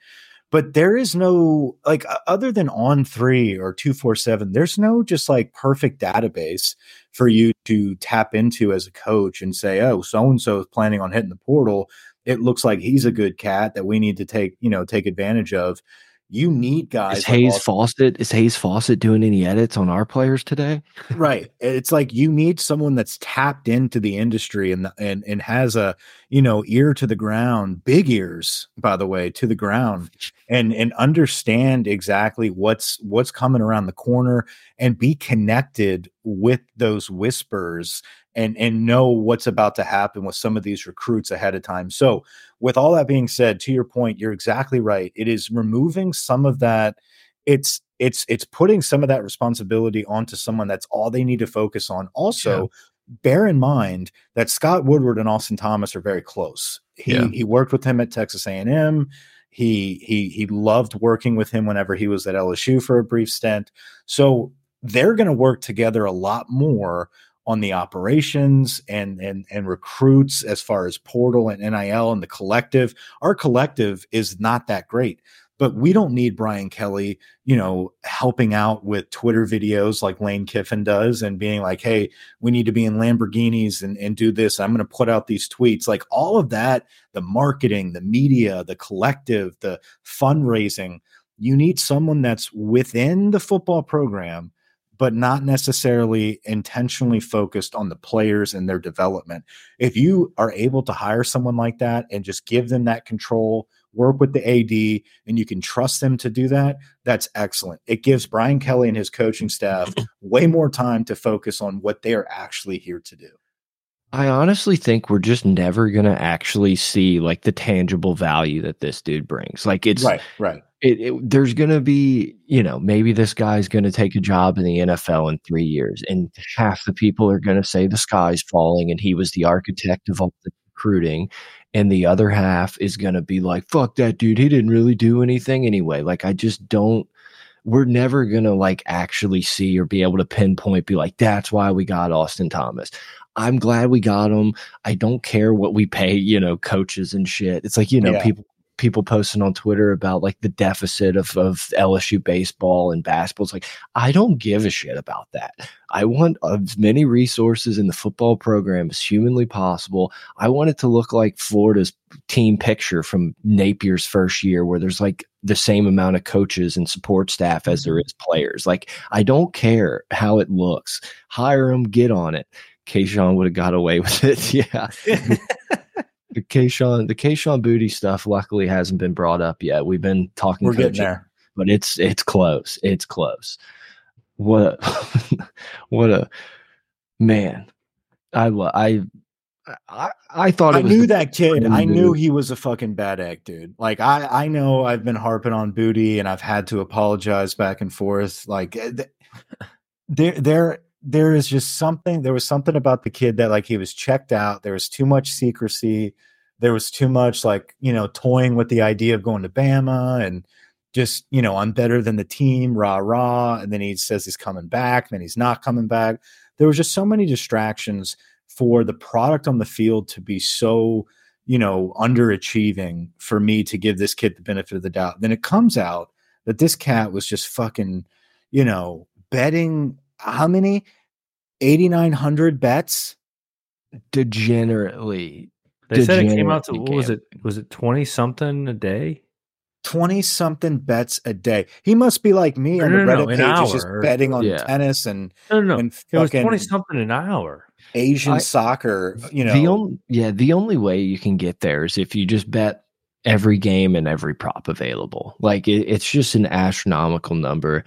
But there is no like other than on three or two four seven. There's no just like perfect database for you to tap into as a coach and say, oh, so and so is planning on hitting the portal. It looks like he's a good cat that we need to take you know take advantage of you need guys. Is Hayes Fawcett is Hayes Fawcett doing any edits on our players today? right. It's like you need someone that's tapped into the industry and and and has a you know ear to the ground, big ears by the way to the ground, and and understand exactly what's what's coming around the corner and be connected with those whispers and and know what's about to happen with some of these recruits ahead of time. So, with all that being said, to your point, you're exactly right. It is removing some of that it's it's it's putting some of that responsibility onto someone that's all they need to focus on. Also, yeah. bear in mind that Scott Woodward and Austin Thomas are very close. He yeah. he worked with him at Texas A&M. He he he loved working with him whenever he was at LSU for a brief stint. So they're going to work together a lot more on the operations and and and recruits as far as portal and NIL and the collective. Our collective is not that great, but we don't need Brian Kelly, you know, helping out with Twitter videos like Lane Kiffin does and being like, hey, we need to be in Lamborghinis and, and do this. I'm going to put out these tweets. Like all of that, the marketing, the media, the collective, the fundraising, you need someone that's within the football program but not necessarily intentionally focused on the players and their development. If you are able to hire someone like that and just give them that control, work with the AD, and you can trust them to do that, that's excellent. It gives Brian Kelly and his coaching staff way more time to focus on what they are actually here to do. I honestly think we're just never going to actually see like the tangible value that this dude brings. Like it's right, right it, it, there's going to be, you know, maybe this guy's going to take a job in the NFL in three years, and half the people are going to say the sky's falling and he was the architect of all the recruiting. And the other half is going to be like, fuck that dude. He didn't really do anything anyway. Like, I just don't, we're never going to like actually see or be able to pinpoint, be like, that's why we got Austin Thomas. I'm glad we got him. I don't care what we pay, you know, coaches and shit. It's like, you know, yeah. people people posting on Twitter about like the deficit of, of LSU baseball and basketball. It's like, I don't give a shit about that. I want as many resources in the football program as humanly possible. I want it to look like Florida's team picture from Napier's first year, where there's like the same amount of coaches and support staff as there mm-hmm. players. Like, I don't care how it looks. Hire them, get on it. Kayshon would have got away with it. Yeah. the Kayshon the Kayshon Boutte stuff luckily hasn't been brought up yet. We've been talking. We're getting there, but it's it's close. It's close. What a, what a man! I I I, I thought I knew that kid. I knew he was a fucking bad egg, dude. Like I I know I've been harping on Boutte, and I've had to apologize back and forth. Like eh, there there there is just something there was something about the kid that like he was checked out there was too much secrecy there was too much like you know toying with the idea of going to bama and just you know i'm better than the team rah rah and then he says he's coming back and then he's not coming back. There was just so many distractions for the product on the field to be so you know underachieving for me to give this kid the benefit of the doubt. Then it comes out that this cat was just fucking you know betting how many? 8900 bets? Degenerately. They said it came out to what was it? Was it 20 something a day? 20 something bets a day. He must be like me no, on the no, reddit no, page. Just betting on yeah. tennis and no no, no. And it was 20 something an hour. Asian I, soccer you know. the only yeah the only way you can get there is if you just bet every game and every prop available. Like it, it's just an astronomical number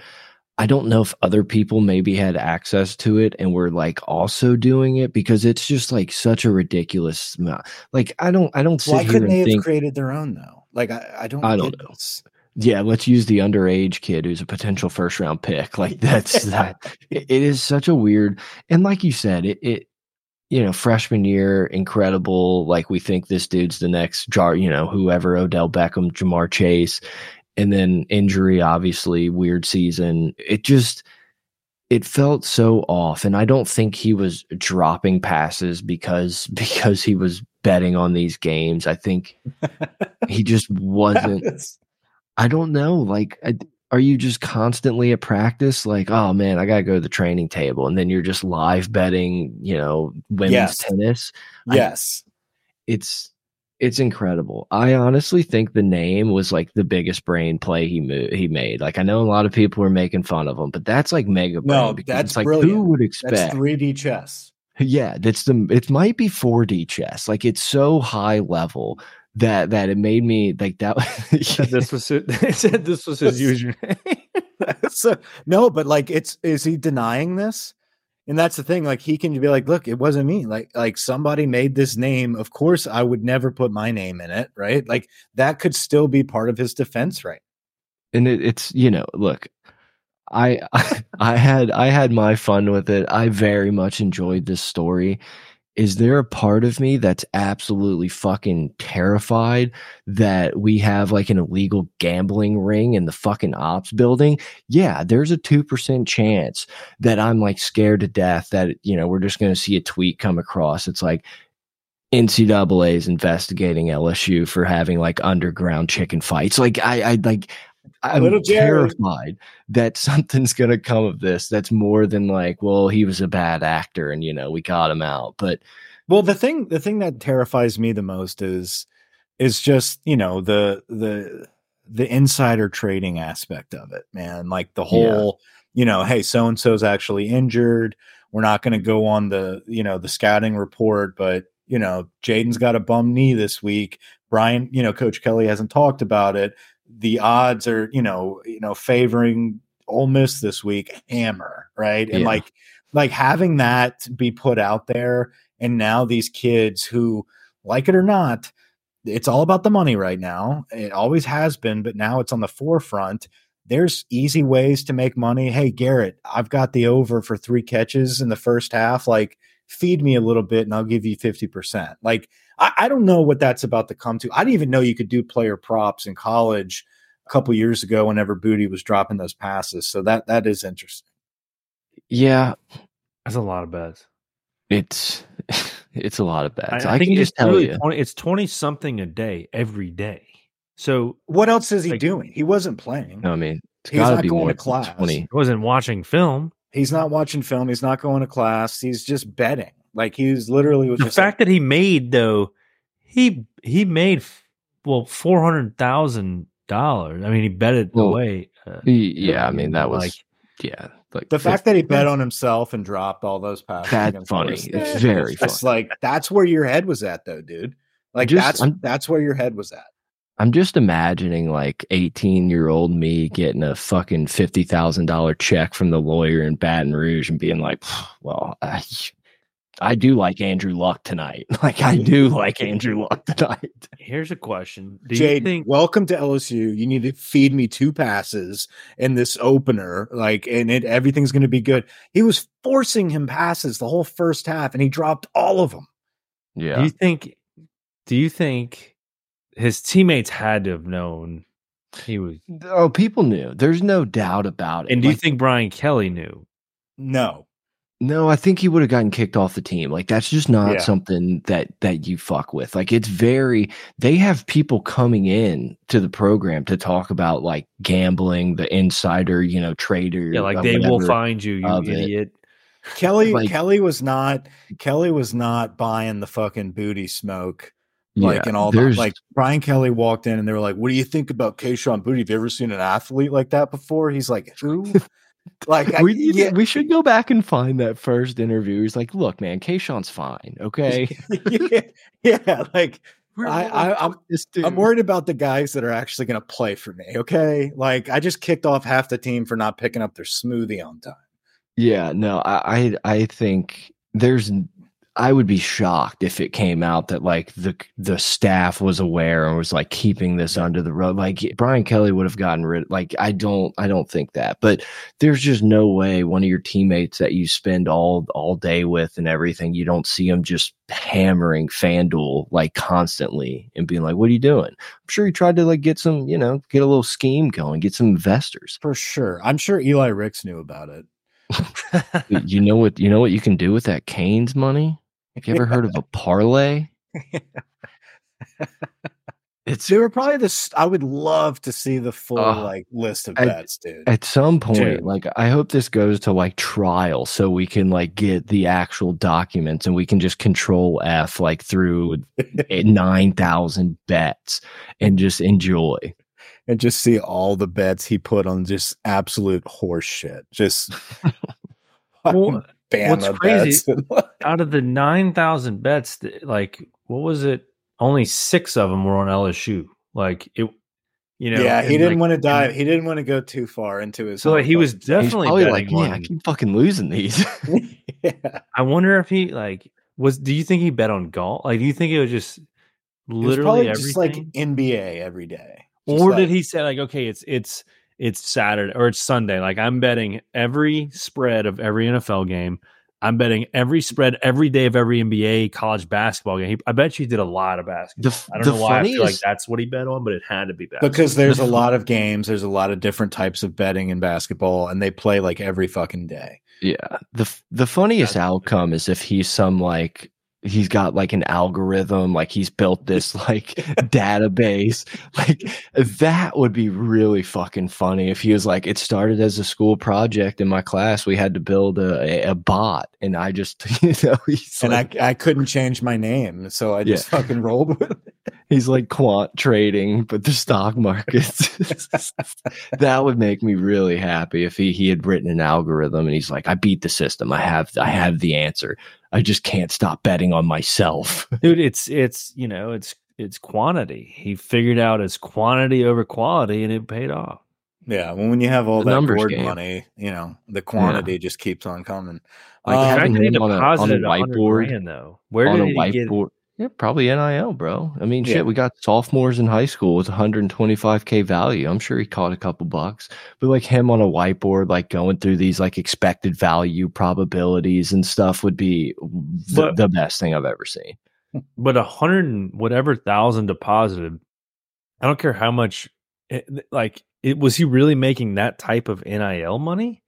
I don't know if other people maybe had access to it and were like also doing it because it's just like such a ridiculous amount. Like I don't I don't Why couldn't they have think created their own though? Like I, I don't. I don't know. this. yeah, let's use the underage kid who's a potential first round pick. Like that's that it, it is such a weird and like you said, it it you know, freshman year, incredible. Like we think this dude's the next jar, you know, whoever Odell Beckham, Ja'Marr Chase, and then injury, obviously, weird season. It just it felt so off. And I don't think he was dropping passes because because he was betting on these games. I think he just wasn't I don't know. Like, I- are you just constantly at practice? Like, oh man, I gotta go to the training table, and then you're just live betting, you know, women's Yes. tennis. I- yes. It's it's incredible. I honestly think the name was like the biggest brain play he mo- he made. Like, I know a lot of people are making fun of him, but that's like mega brain. No, that's like brilliant. who would That's expect? 3D chess. Yeah, that's the it might be 4D chess. Like it's so high level that that it made me like that. Said this was it. They said this was his username. so no, but like it's is he denying this? And that's the thing. Like he can be like, look, it wasn't me. Like like somebody made this name. Of course, I would never put my name in it. Right? Like that could still be part of his defense, right? and it, it's you know look I, I i had i had my fun with it i very much enjoyed this story is there a part of me that's absolutely fucking terrified that we have like an illegal gambling ring in the fucking ops building yeah there's a 2% chance that i'm like scared to death that you know we're just going to see a tweet come across it's like NCAA is investigating LSU for having like underground chicken fights. Like I, I like I'm Little terrified that something's gonna come of this. That's more than like, well, he was a bad actor and you know we got him out. But Well, the thing the thing that terrifies me the most is is just, you know, the the the insider trading aspect of it, man. Like the whole, you know, hey, so and so's actually injured. We're not going to go on the, you know, the scouting report, but you know, Jayden's got a bum knee this week. Brian, you know, Coach Kelly hasn't talked about it. The odds are, you know, you know, favoring Ole Miss this week. Hammer, right? And Yeah. like, like having that be put out there, and now these kids who, like it or not, it's all about the money right now. It always has been, but now it's on the forefront. There's easy ways to make money. Hey, Garrett, I've got the over for three catches in the first half. Like, feed me a little bit and I'll give you 50%. Like, I, I don't know what that's about to come to. I didn't even know you could do player props in college a couple years ago whenever Boutte was dropping those passes. So that that is interesting. yeah, That's a lot of bets. it's it's a lot of bets. I, I, I think can just tell really you. 20, it's twenty something a day every day. So What else is he Like- doing? He wasn't playing. No, I mean, it's He's got to not be going to class. twenty. I wasn't watching film. He's not watching film. He's not going to class. He's just betting. Like he's literally was The just fact that he made though, he he made well four hundred thousand dollars. I mean, he bet it Well, away. Uh, Yeah, I mean that was like yeah. Like the fact that he bet on himself and dropped all those passes. That's funny. Florida It's State, very It's like that's where your head was at, though, dude. Like Just- that's I'm- that's where your head was at. I'm just imagining like 18 year old me getting a fucking fifty thousand dollar check from the lawyer in Baton Rouge and being like, well, I, I do like Andrew Luck tonight. Like I do like Andrew Luck tonight. here's a question: Do you Jade, think welcome to LSU. You need to feed me two passes in this opener, like, and it everything's going to be good. He was forcing him passes the whole first half, and he dropped all of them. Yeah. Do Yeah. you think? Do you think his teammates had to have known he was? Oh, people knew. There's no doubt about it. And do you think Brian Kelly knew? No, No, I think he would have gotten kicked off the team. Like that's just not Yeah. something that that you fuck with. Like it's very they have people coming in to the program to talk about like gambling, the insider, you know, trader. Yeah, like uh, they will find you, you of it. idiot. Kelly. Like- Kelly was not. Kelly was not buying the fucking Boutte smoke. Like Yeah, and all that. Like Brian Kelly walked in and they were like, "What do you think about Kayshon Boutte? Have you ever seen an athlete like that before?" He's like, "Who?" Like, we, to- yeah, we should go back and find that first interview. He's like, look, man, Kayshon's fine. Okay. yeah, yeah, like I, I, I'm, I'm worried about the guys that are actually going to play for me. Okay, like I just kicked off half the team for not picking up their smoothie on time. Yeah, no, I, I, I think there's I would be shocked if it came out that like the the staff was aware and was like keeping this under the rug. Like Brian Kelly would have gotten rid. Like I don't I don't think that. But there's just no way one of your teammates that you spend all all day with and everything you don't see him just hammering FanDuel like constantly and being like, "What are you doing?" I'm sure he tried to like get some you know get a little scheme going, get some investors for sure. I'm sure Eli Ricks knew about it. you know what you know what you can do with that Canes money? Have you ever heard of a parlay? it's they were probably this. I would love to see the full uh, like list of at, bets, dude. At some point, dude. like I hope this goes to like trial, so we can like get the actual documents and we can just control F like through nine thousand bets and just enjoy and just see all the bets he put on just absolute horse shit. Just well, What's crazy? out of the nine thousand bets, like what was it? Only six of them were on LSU. Like it, you know. Yeah, he didn't like, want to dive. He didn't want to go too far into his. So he was definitely like, yeah, I keep fucking losing these. yeah. I wonder if he like was. Do you think he bet on golf? Like, do you think it was just literally was just like NBA every day? Just or like, did he say like, okay, it's it's it's Saturday or it's Sunday. Like I'm betting every spread of every NFL game. I'm betting every mm. spread every day of every NBA college basketball game. He, I bet you did a lot of basketball. The, I don't know why I feel like that's what he bet on, but it had to be basketball. Because there's a lot of games, there's a lot of different types of betting in basketball, and they play like every fucking day. Yeah. The the funniest that's outcome is if he's some like he's got like an algorithm like he's built this like database. Like that would be really fucking funny if he was like it started as a school project in my class. We had to build a, a bot and i just you know and like, I, I couldn't change my name so i just yeah. fucking rolled with it. He's like quant trading but the stock markets. That would make me really happy if he, he had written an algorithm and he's like i beat the system. I have i have the answer I just can't stop betting on myself. Dude, it's it's you know, it's it's quantity. He figured out it's quantity over quality and it paid off. Yeah, well, when you have all the that board game. money, you know the quantity yeah. just keeps on coming. Like um, having him on a, on a whiteboard, grand, though. Where on did a whiteboard? Yeah, probably NIL, bro. I mean, yeah. shit, we got sophomores in high school with 125k value. I'm sure he caught a couple bucks. But like him on a whiteboard, like going through these like expected value probabilities and stuff would be the, but, the best thing I've ever seen. But a hundred whatever thousand deposited, I don't care how much. It, eh, like, it was he really making that type of NIL money?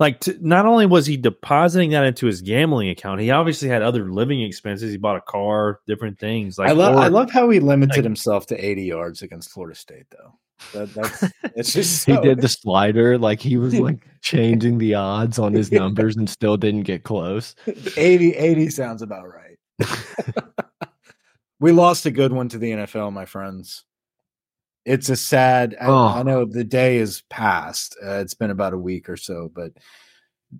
Like to, not only was he depositing that into his gambling account, he obviously had other living expenses. He bought a car, different things. Like I love, or, I love how he limited like, himself to 80 yards against Florida State, though. That, that's it's just so. he did the slider, like he was like changing the odds on his numbers and still didn't get close. 80, 80 sounds about right. we lost a good one to the NFL, my friends it's a sad. I, oh. I, know the day is past. Uh, it's been about a week or so, but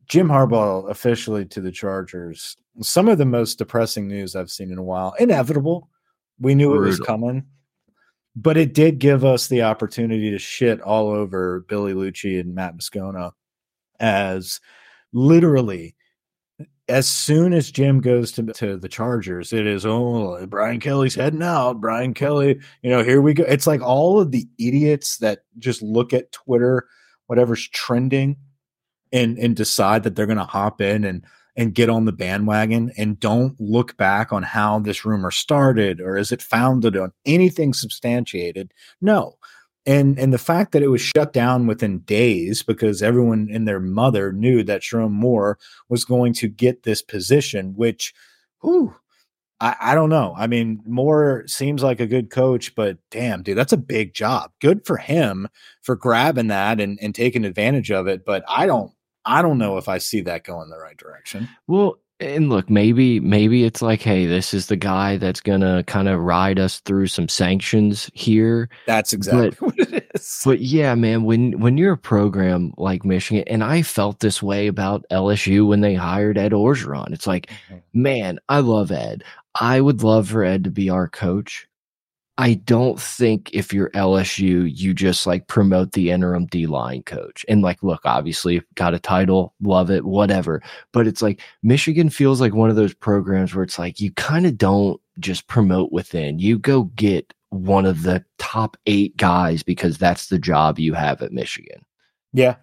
Jim Harbaugh officially to the Chargers. Some of the most depressing news I've seen in a while. Inevitable. We knew Brutal. it was coming, but it did give us the opportunity to shit all over Billy Lucci and Matt Moscona as literally as soon as Jim goes to, to the Chargers, it is, oh, Brian Kelly's heading out. Brian Kelly, you know, here we go. It's like all of the idiots that just look at Twitter, whatever's trending, and and decide that they're going to hop in and and get on the bandwagon and don't look back on how this rumor started or is it founded on anything substantiated. No, and and the fact that it was shut down within days because everyone and their mother knew that Sherrone Moore was going to get this position, which, whew, I, I don't know. I mean, Moore seems like a good coach, but damn, dude, that's a big job. Good for him for grabbing that and, and taking advantage of it. But I don't I don't know if I see that going the right direction. Well, and look, maybe maybe it's like, hey, this is the guy that's gonna kind of ride us through some sanctions here. That's exactly but, what it is. But yeah, man, when when you're a program like Michigan, and I felt this way about LSU when they hired Ed Orgeron. It's like, mm-hmm. man, I love Ed. I would love for Ed to be our coach. I don't think if you're LSU, you just like promote the interim D line coach. And like, look, obviously got a title, love it, whatever. But it's like Michigan feels like one of those programs where it's like you kind of don't just promote within. You go get one of the top eight guys because that's the job you have at Michigan. Yeah.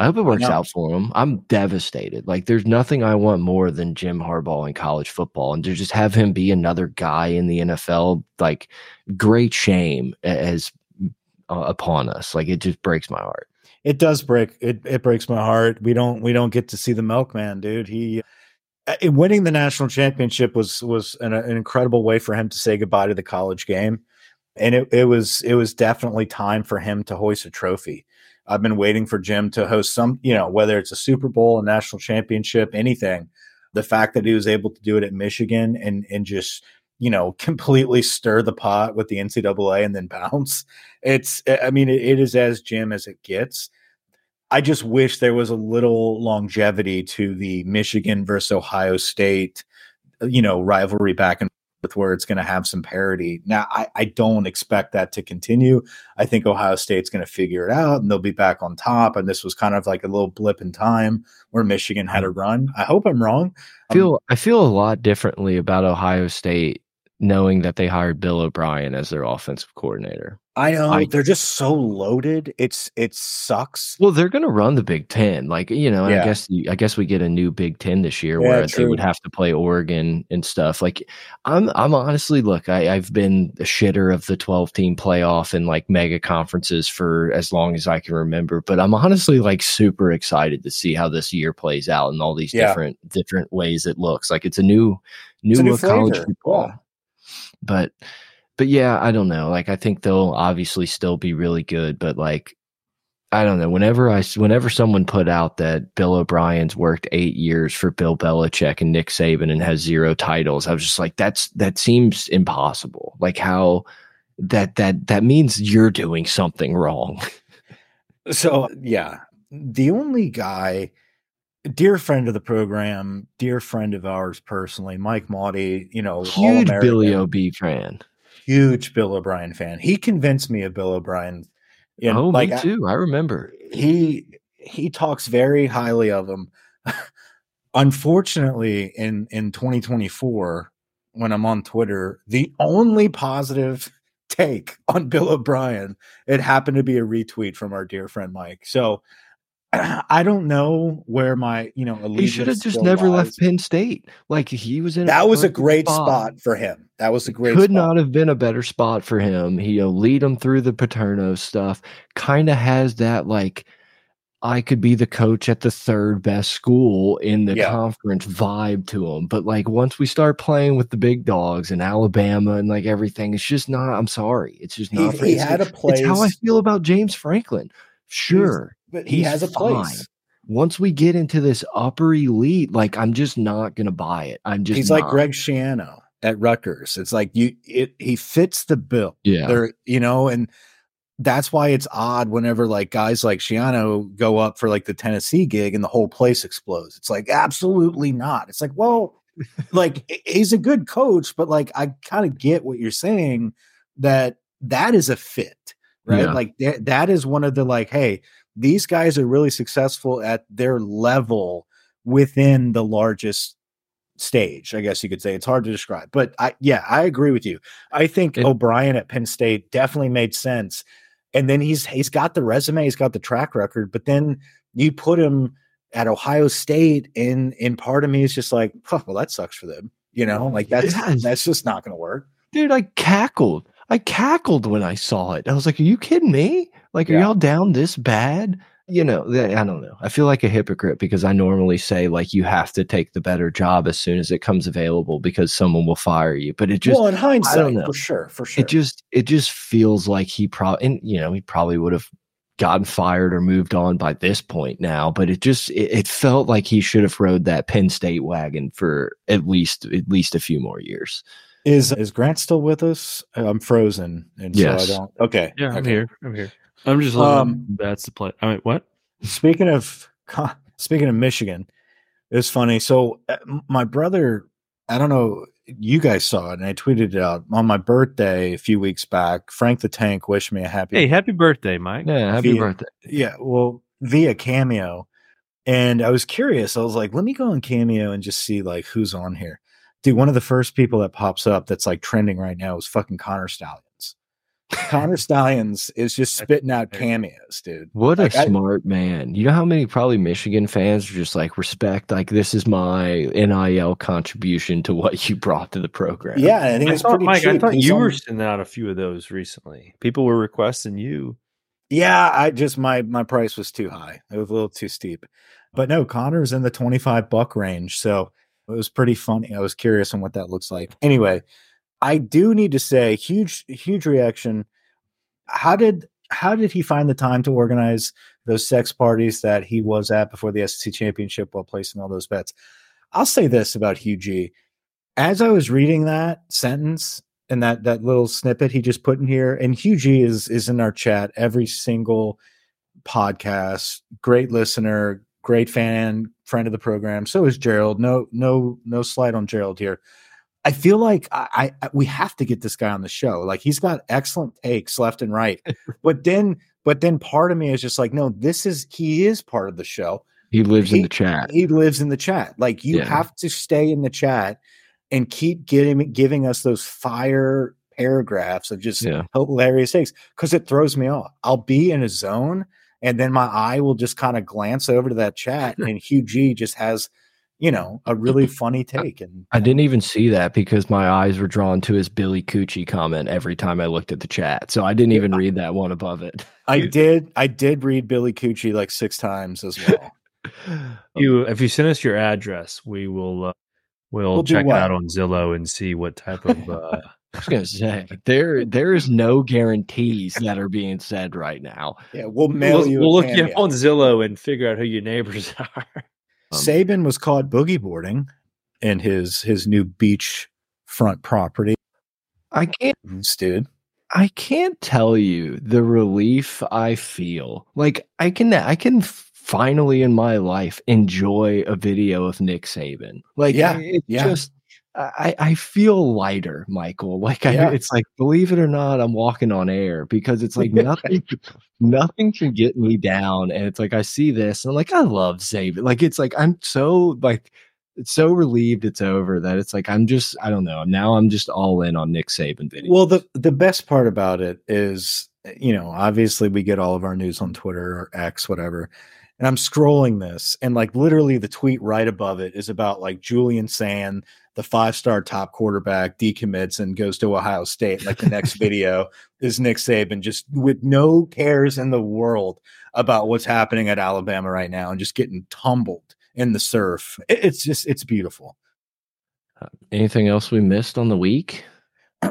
I hope it works out for him. I'm devastated. Like, there's nothing I want more than Jim Harbaugh in college football, and to just have him be another guy in the NFL, like, great shame as uh, upon us. Like, it just breaks my heart. It does break it. It breaks my heart. We don't we don't get to see the milkman, dude. He uh, winning the national championship was was an, an incredible way for him to say goodbye to the college game, and it, it was it was definitely time for him to hoist a trophy I've been waiting for Jim to host some, you know, whether it's a Super Bowl, a national championship, anything. The fact that he was able to do it at Michigan and and just you know completely stir the pot with the NCAA and then bounce. It's I mean it, it is as Jim as it gets. I just wish there was a little longevity to the Michigan versus Ohio State, you know, rivalry back and with where it's going to have some parity. Now, I, I don't expect that to continue. I think Ohio State's going to figure it out and they'll be back on top. And this was kind of like a little blip in time where Michigan had a run. I hope I'm wrong. I feel um, I feel a lot differently about Ohio State knowing that they hired Bill O'Brien as their offensive coordinator. I know I, they're just so loaded. It's it sucks. Well, they're going to run the Big Ten, like you know. Yeah. I guess I guess we get a new Big Ten this year yeah, where they would have to play Oregon and stuff. Like I'm I'm honestly look, I, I've been a shitter of the 12 team playoff and like mega conferences for as long as I can remember. But I'm honestly like super excited to see how this year plays out and all these yeah. different different ways it looks. Like it's a new new, a new college football. But but yeah, I don't know. Like I think they'll obviously still be really good, but like I don't know. Whenever I whenever someone put out that Bill O'Brien's worked eight years for Bill Belichick and Nick Saban and has zero titles, I was just like, that's that seems impossible. Like how that that that means you're doing something wrong. so yeah, the only guy, dear friend of the program, dear friend of ours personally, Mike Maudie, you know, huge Billy O'B fan huge Bill O'Brien fan. He convinced me of Bill O'Brien. You know, oh, like, me too. I, I remember he he talks very highly of him. Unfortunately, in in 2024, when I'm on Twitter, the only positive take on Bill O'Brien, it happened to be a retweet from our dear friend Mike. So I don't know where my, you know, he should have just never lies. left Penn State. Like he was in. That a was a great spot. spot. for him. That was a great. Could spot. not have been a better spot for him. He you know, lead him through the Paterno stuff. Kind of has that like, I could be the coach at the third best school in the yeah. conference vibe to him. But like once we start playing with the big dogs in Alabama and like everything, it's just not. I'm sorry, it's just not. He, he had a place. It's how I feel about James Franklin. Sure but he has a place. Fine. Once we get into this upper elite, like I'm just not gonna buy it. I'm just he's not. like Greg Schiano at Rutgers. It's like you it he fits the bill. Yeah. There, you know, and that's why it's odd whenever like guys like Schiano go up for like the Tennessee gig and the whole place explodes. It's like absolutely not. It's like, well, like he's a good coach, but like I kind of get what you're saying that that is a fit, right? Yeah. Like th- that is one of the like, hey, these guys are really successful at their level within the largest stage i guess you could say. It's hard to describe but i yeah i agree with you. I think it, o'brien at penn state definitely made sense and then he's he's got the resume he's got the track record but then you put him at ohio state and in part of me is just like oh, well that sucks for them you know? Like that's yes. that's just not gonna work. Dude i cackled. I cackled when i saw it. I was like are you kidding me like, are yeah. y'all down this bad? You know, I don't know. I feel like a hypocrite because I normally say like you have to take the better job as soon as it comes available because someone will fire you. But it just well, in hindsight, I don't know. for sure, for sure. It just it just feels like he probably and you know he probably would have gotten fired or moved on by this point now. But it just it, it felt like he should have rode that Penn State wagon for at least at least a few more years. Is is Grant still with us? I'm frozen, and yes. so I don't. Okay, yeah, I'm okay. here. I'm here. I'm just um, that's the play. I mean, what? Speaking of speaking of Michigan, it's funny. So uh, my brother, I don't know you guys saw it, and I tweeted it out on my birthday a few weeks back. Frank the Tank wished me a happy. Hey, happy birthday, Mike! Yeah, happy via, birthday. Yeah, well, via Cameo, and I was curious. I was like, let me go on Cameo and just see like who's on here. Dude, one of the first people that pops up that's like trending right now is fucking Connor Stalions. Connor Stalions is just spitting out cameos, dude. What Like, a I- smart man. You know how many probably Michigan fans are just like respect, like this is my NIL contribution to what you brought to the program. Yeah, I think I it's thought, pretty Mike, I thought you on- were sending out a few of those recently. People were requesting you. Yeah, I just my my price was too high. It was a little too steep. But no, Connor's in the 25 buck range. So it was pretty funny. I was curious on what that looks like. Anyway, I do need to say huge huge reaction. How did how did he find the time to organize those sex parties that he was at before the SEC championship while placing all those bets? I'll say this about Hugh G. As I was reading that sentence and that that little snippet he just put in here, and Hugh G is is in our chat every single podcast. Great listener, great fan, friend of the program. So is Gerald. No, no, no slight on Gerald here. I feel like I, I we have to get this guy on the show. Like he's got excellent takes left and right. but then but then part of me is just like, no, this is he is part of the show. He lives in the chat. He lives in the chat. Like you Yeah. have to stay in the chat and keep getting giving us those fire paragraphs of just Yeah. hilarious takes because it throws me off. I'll be in a zone and then my eye will just kind of glance over to that chat and Hugh G just has, you know, a really funny take. And I didn't even see that because my eyes were drawn to his Billy Coochie comment every time I looked at the chat. So I didn't even read that one above it. I did I did read Billy Coochie like six times as well. You, if you send us your address, we will uh, we'll, We'll check it out on Zillow and see what type of. Uh, I was gonna say there there is no guarantees that are being said right now. Yeah, we'll mail we'll you. we'll look you up on Zillow and figure out who your neighbors are. Um, Saban was caught boogie boarding in his his new beach front property. I can't Dude, I can't tell you the relief I feel. Like I can I can finally in my life enjoy a video of Nick Saban. Like Yeah, it's yeah. just I, I feel lighter, Michael. Like I, Yeah. it's like believe it or not, I'm walking on air because it's like nothing, nothing can get me down. And it's like I see this, and I'm like, I love Saban. Like it's like I'm so like it's so relieved it's over that it's like I'm just I don't know. Now I'm just all in on Nick Saban video. Well, the the best part about it is, you know, obviously we get all of our news on Twitter or X, whatever. And I'm scrolling this, and like literally the tweet right above it is about like Julian Sayin, the five star top quarterback, decommits and goes to Ohio State. Like the next video is Nick Saban just with no cares in the world about what's happening at Alabama right now and just getting tumbled in the surf. It- it's just, it's beautiful. Uh, anything else we missed on the week?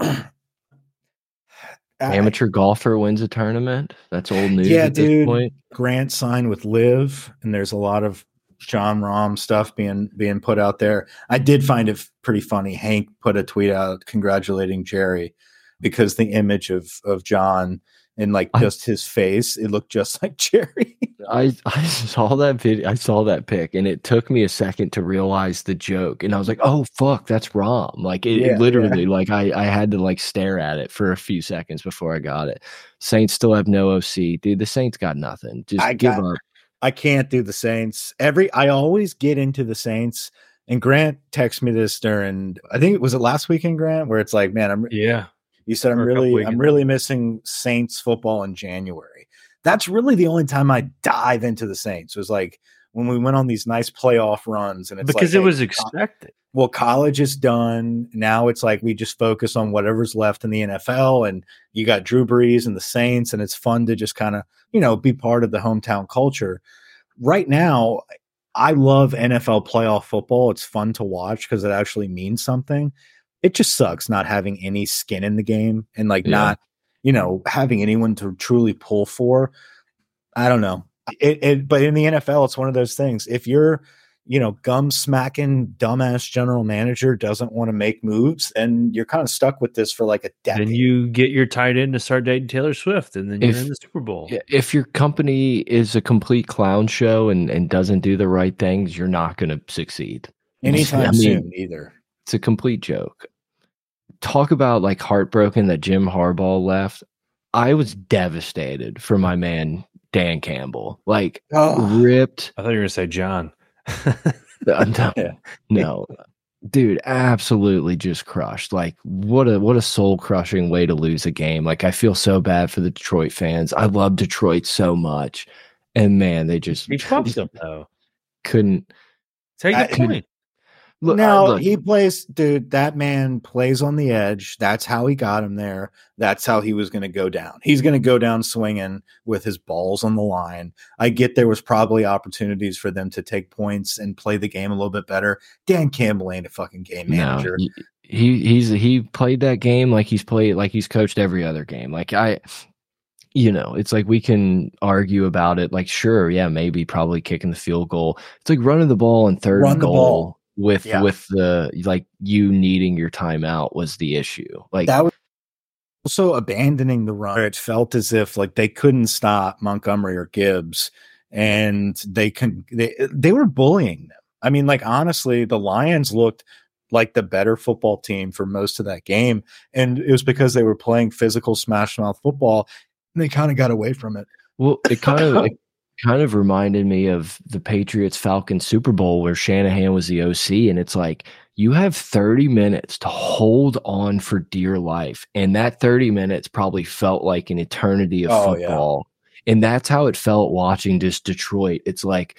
I- Amateur golfer wins a tournament. That's old news Yeah, at this dude. point. Grant signed with Live, and there's a lot of Jon Rahm stuff being being put out there. I did find it pretty funny. Hank put a tweet out congratulating Jerry because the image of of John and like I- just his face, it looked just like Jerry. I I saw that video. I saw that pic, and it took me a second to realize the joke. And I was like, "Oh fuck, that's Rom!" Like it, it Yeah, literally, like I I had to like stare at it for a few seconds before I got it. Saints still have no OC, dude. The Saints got nothing. Just I give got- up. I can't do the Saints. Every I always get into the Saints. And Grant texted me this during I think it was it last weekend, Grant, where it's like, man, I'm Yeah, You said I'm Or a couple really I'm really missing Saints football in January. That's really the only time I dive into the Saints was like when we went on these nice playoff runs and it's because like, it was hey, expected. well, college is done. Now it's like we just focus on whatever's left in the NFL and you got Drew Brees and the Saints, and it's fun to just kind of, you know, be part of the hometown culture. Right now, I love NFL playoff football. It's fun to watch because it actually means something. It just sucks not having any skin in the game and like Yeah. not, you know, having anyone to truly pull for. I don't know. It, it but in the NFL, it's one of those things. If you're you know, gum smacking dumbass general manager doesn't want to make moves, and you're kind of stuck with this for like a decade. And you get your tight end to start dating Taylor Swift, and then you're in the Super Bowl. If your company is a complete clown show and and doesn't do the right things, you're not going to succeed. anytime I mean, soon either. it's a complete joke. Talk about like heartbroken that Jim Harbaugh left. I was devastated for my man Dan Campbell. Like Oh. ripped. I thought you were gonna say John. Uh, no, Yeah. no, dude, absolutely just crushed. Like what a what a soul crushing way to lose a game. Like I feel so bad for the Detroit fans. I love Detroit so much, and man, they just He trumped him though. couldn't Take I- the point. Look. no, look, he plays, dude. That man plays on the edge. That's how he got him there. That's how he was going to go down. He's going to go down swinging with his balls on the line. I get there was probably opportunities for them to take points and play the game a little bit better. Dan Campbell ain't a fucking game manager. No, he he's he played that game like he's played like he's coached every other game. Like I, you know, it's like we can argue about it. Like sure, yeah, maybe probably kicking the field goal. It's like running the ball and third Run goal ball. With Yeah. with the like you needing your timeout was the issue. Like that was also abandoning the run. It felt as if like they couldn't stop Montgomery or Gibbs, and they can they they were bullying them. I mean, like honestly, the Lions looked like the better football team for most of that game, and it was because they were playing physical smash mouth football, and they kind of got away from it. Well, it kind of kind of reminded me of the Patriots Falcons Super Bowl where Shanahan was the OC, and it's like you have 30 minutes to hold on for dear life, and that 30 minutes probably felt like an eternity of Oh, yeah. football, and that's how it felt watching just Detroit. It's like.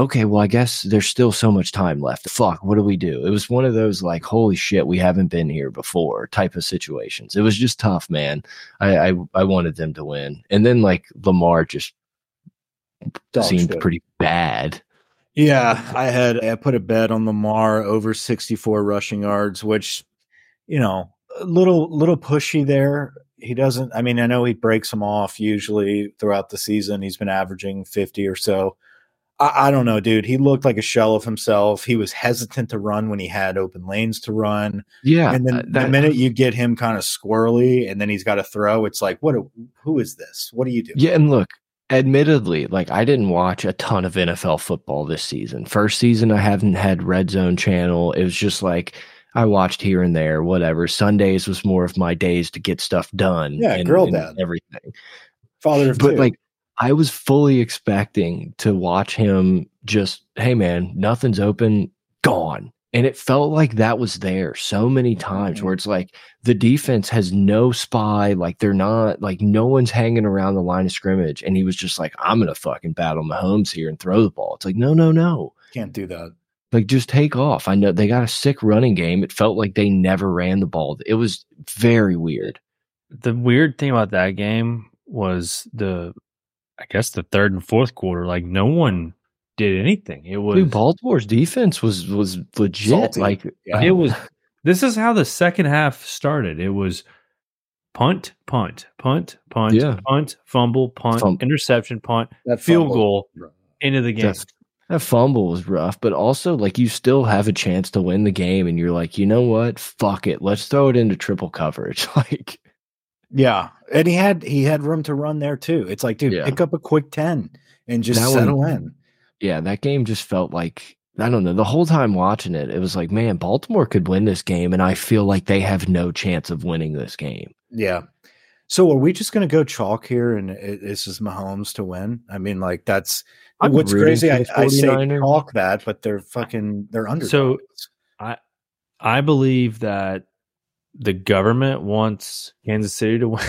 Okay, well, I guess there's still so much time left. Fuck, what do we do? It was one of those like, holy shit, we haven't been here before type of situations. It was just tough, man. I, I I wanted them to win, and then like Lamar just Dog seemed shit. pretty bad. Yeah, I had I put a bet on Lamar over 64 rushing yards, which you know, a little little pushy there. He doesn't I mean, I know he breaks them off usually throughout the season. He's been averaging 50 or so. I, I don't know, dude. He looked like a shell of himself. He was hesitant to run when he had open lanes to run. Yeah, and then uh, the minute you get him kind of squirrely and then he's got to throw, it's like, what a, who is this? What do you do? yeah, and look, admittedly, like I didn't watch a ton of NFL football this season. First season, I haven't had Red Zone channel. It was just like I watched here and there, whatever. Sundays was more of my days to get stuff done. Yeah, girl dad. everything. Father of but two. like I was fully expecting to watch him just, hey man, nothing's open, gone. And it felt like that was there so many times where mm. it's like the defense has no spy, like they're not like no one's hanging around the line of scrimmage. And he was just like, I'm gonna fucking battle Mahomes here and throw the ball. It's like, no, no, no. can't do that. Like just take off. I know they got a sick running game. It felt like they never ran the ball. It was very weird. The weird thing about that game was the, I guess the third and fourth quarter. Like no one did anything. It was Dude, Baltimore's defense was was legit. Salty. Like Yeah. it was this is how the second half started it was punt punt punt punt Yeah. punt fumble punt Fum- interception punt that field fumble- goal into the game That, that fumble was rough, but also like you still have a chance to win the game, and you're like, you know what? Fuck it, let's throw it into triple coverage. like, Yeah, and he had he had room to run there too. It's like, dude, Yeah. pick up a quick ten and just That settle one- in. Yeah, that game just felt like I don't know. The whole time watching it, it was like, man, Baltimore could win this game, and I feel like they have no chance of winning this game. Yeah. So are we just going to go chalk here and it, this is Mahomes to win? I mean, like that's I'm what's crazy. I, the I say 49ers. chalk that, but they're fucking they're under. So- I i believe that the government wants kansas city to win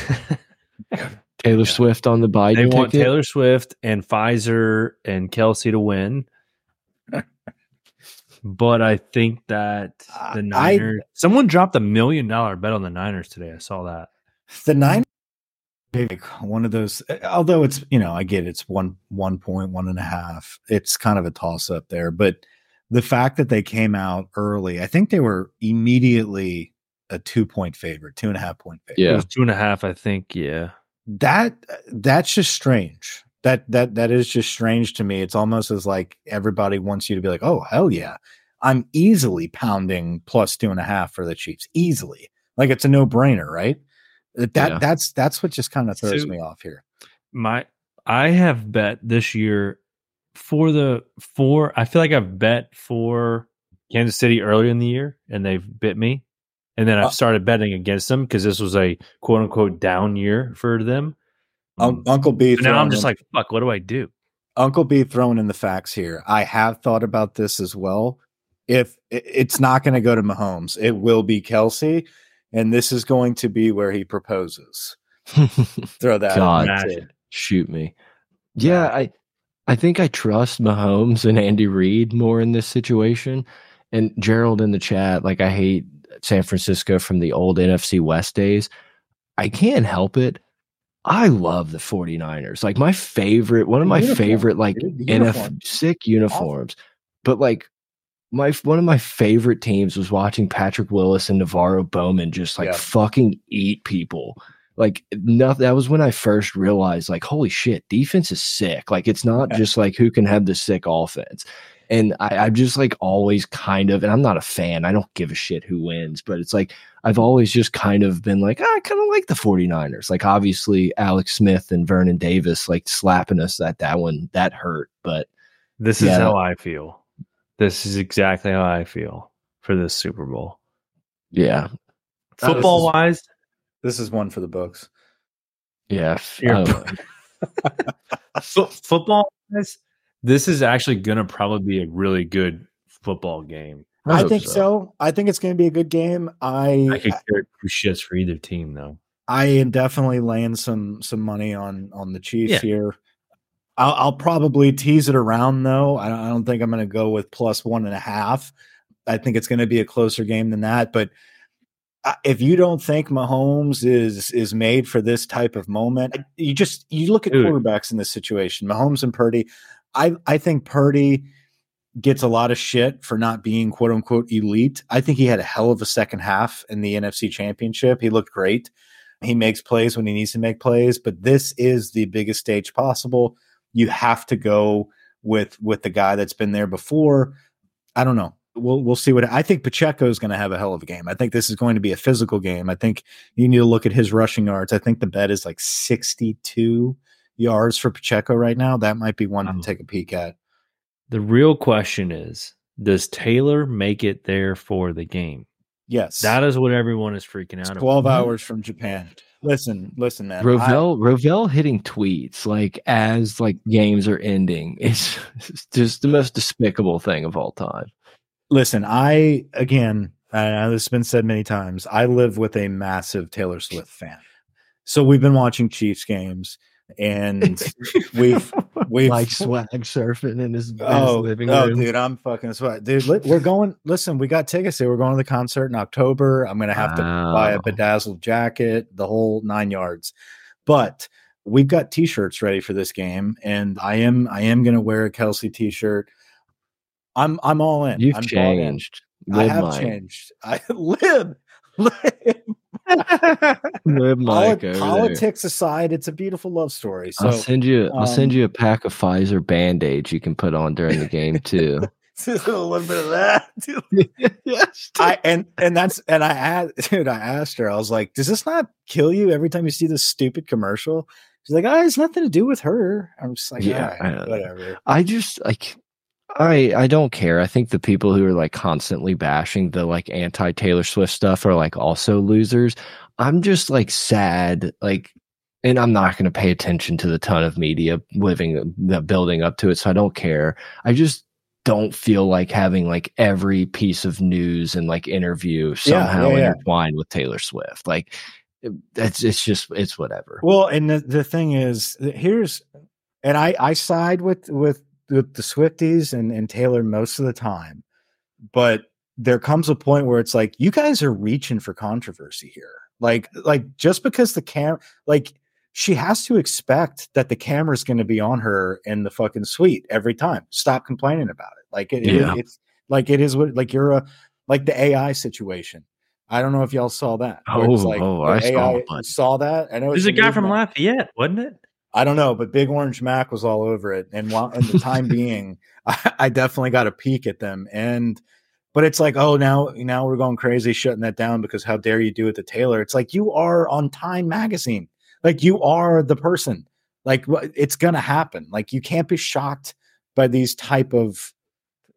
Taylor Yeah. Swift on the Biden they want ticket. taylor swift and pfizer and Kelce to win. But i think that uh, I- the niners someone dropped a million dollar bet on the niners today. I saw that. The nine like one of those although it's you know i get it's one one point one and a half. It's kind of a toss up there. But the fact that they came out early i think they were immediately a two point favorite two and a half point favorite. It Yeah. was two and a half i think yeah that that's just strange. That that that is just strange to me. It's almost as like everybody wants you to be like oh hell yeah. I'm easily pounding plus two and a half for the chiefs. Easily. Like it's a no-brainer right? Uh, that Yeah. that's that's what just kind of throws So- me off here. my I have bet this year for the for I feel like I've bet for Kansas City earlier in the year, and they've bit me. And then I've Uh, started betting against them because this was a quote unquote down year for them. Un- Uncle B. But now I'm just in- like, fuck, what do I do? Uncle B throwing in the facts here. I have thought about this as well. If it's not going to go to Mahomes, it will be Kelce, and this is going to be where he proposes. Throw that. in God. there, Imagine. too. Shoot me. Yeah, I I think I trust Mahomes and Andy Reid more in this situation. And Gerald in the chat, like I hate San Francisco from the old NFC West days. I can't help it. I love the 49ers. Like my favorite, one of my uniform, favorite like NF sick uniforms. But like my one of my favorite teams was watching Patrick Willis and NaVorro Bowman just like Yeah. fucking eat people. Like nothing. That was when I first realized, like, holy shit, defense is sick. Like it's not Yeah. just like who can have the sick offense. And I, I'm just like always kind of, and I'm not a fan. I don't give a shit who wins, but it's like I've always just kind of been like, "Ah, I kind of like the 49ers. Like obviously Alex Smith and Vernon Davis like slapping us at that one that hurt, but This is how I feel. This is exactly how I feel for this Super Bowl. yeah, That was- Football wise, This is one for the books. yeah. f- You're- I don't know. fo- football wise, this is actually going to probably be a really good football game. I, hope think so. I think it's going to be a good game. I I could care two shits for either team, though. I am definitely laying some some money on on the Chiefs Yeah. here. I'll, I'll probably tease it around though. I don't, I don't think I'm going to go with plus one and a half. I think it's going to be a closer game than that. But uh, if you don't think Mahomes is is made for this type of moment, you just you look at Dude. quarterbacks in this situation. Mahomes and Purdy. I I think Purdy gets a lot of shit for not being quote unquote elite. I think he had a hell of a second half in the NFC Championship. He looked great. He makes plays when he needs to make plays, but this is the biggest stage possible. You have to go with with the guy that's been there before. I don't know. We'll we'll see what I think Pacheco is going to have a hell of a game. I think this is going to be a physical game. I think you need to look at his rushing yards. I think the bet is like 62 yards for Pacheco right now. That might be one Wow. to take a peek at. The real question is Does Taylor make it there for the game? Yes. That is what everyone is freaking It's out 12 about. hours from Japan. Listen, listen, man. I- Rovell Rovell hitting tweets like as like games are ending. It's, it's just the most despicable thing of all time. listen, I again, I know this has been said many times. I live with a massive Taylor Swift fan, so we've been watching Chiefs games, and we've we've like swag surfing in his, in his oh, living oh, room. dude, I'm fucking sweat, dude. li- We're going. Listen, we got tickets. Here. We're going to the concert in October. I'm gonna have to buy a bedazzled jacket, the whole nine yards. But we've got T-shirts ready for this game, and I am I am gonna wear a Kelce T-shirt. I'm I'm all in. You've I'm bought in. changed. I have Mike. changed. I live. Live. Live Mike there. politics aside, it's a beautiful love story. So I'll send you. I'll send um, you a pack of Pfizer band aids you can put on during the game too. a little bit of that. yes. I and and that's and I asked dude, I asked her, I was like, does this not kill you every time you see this stupid commercial? She's like, oh, it's nothing to do with her. I'm just like, Yeah, yeah, I whatever. I just like I I don't care. I think the people who are like constantly bashing the like anti Taylor Swift stuff are like also losers. I'm just like sad like and I'm not going to pay attention to the ton of media living uh, the building up to it so I don't care. I just don't feel like having like every piece of news and like interview somehow yeah, yeah. intertwined with Taylor Swift. Like it's it's just it's whatever. Well, and the, the thing is, here's, and I I side with with with the Swifties and and Taylor most of the time, but there comes a point where it's like you guys are reaching for controversy here. Like like just because the cam like she has to expect that the camera's going to be on her in the fucking suite every time. Stop complaining about it. Like it, it- it's like it is what like you're a like the AI situation. I don't know if y'all saw that. where it's Oh, like oh, I saw AI it, saw that. I know There's it's a guy from. Lafayette, wasn't it? I don't know, but Big Orange Mac was all over it. And while in the time being, I, I definitely got a peek at them. And but it's like, oh, now now we're going crazy shutting that down because how dare you do it to Taylor? It's like you are on Time Magazine, like you are the person. Like it's gonna happen. Like you can't be shocked by these type of,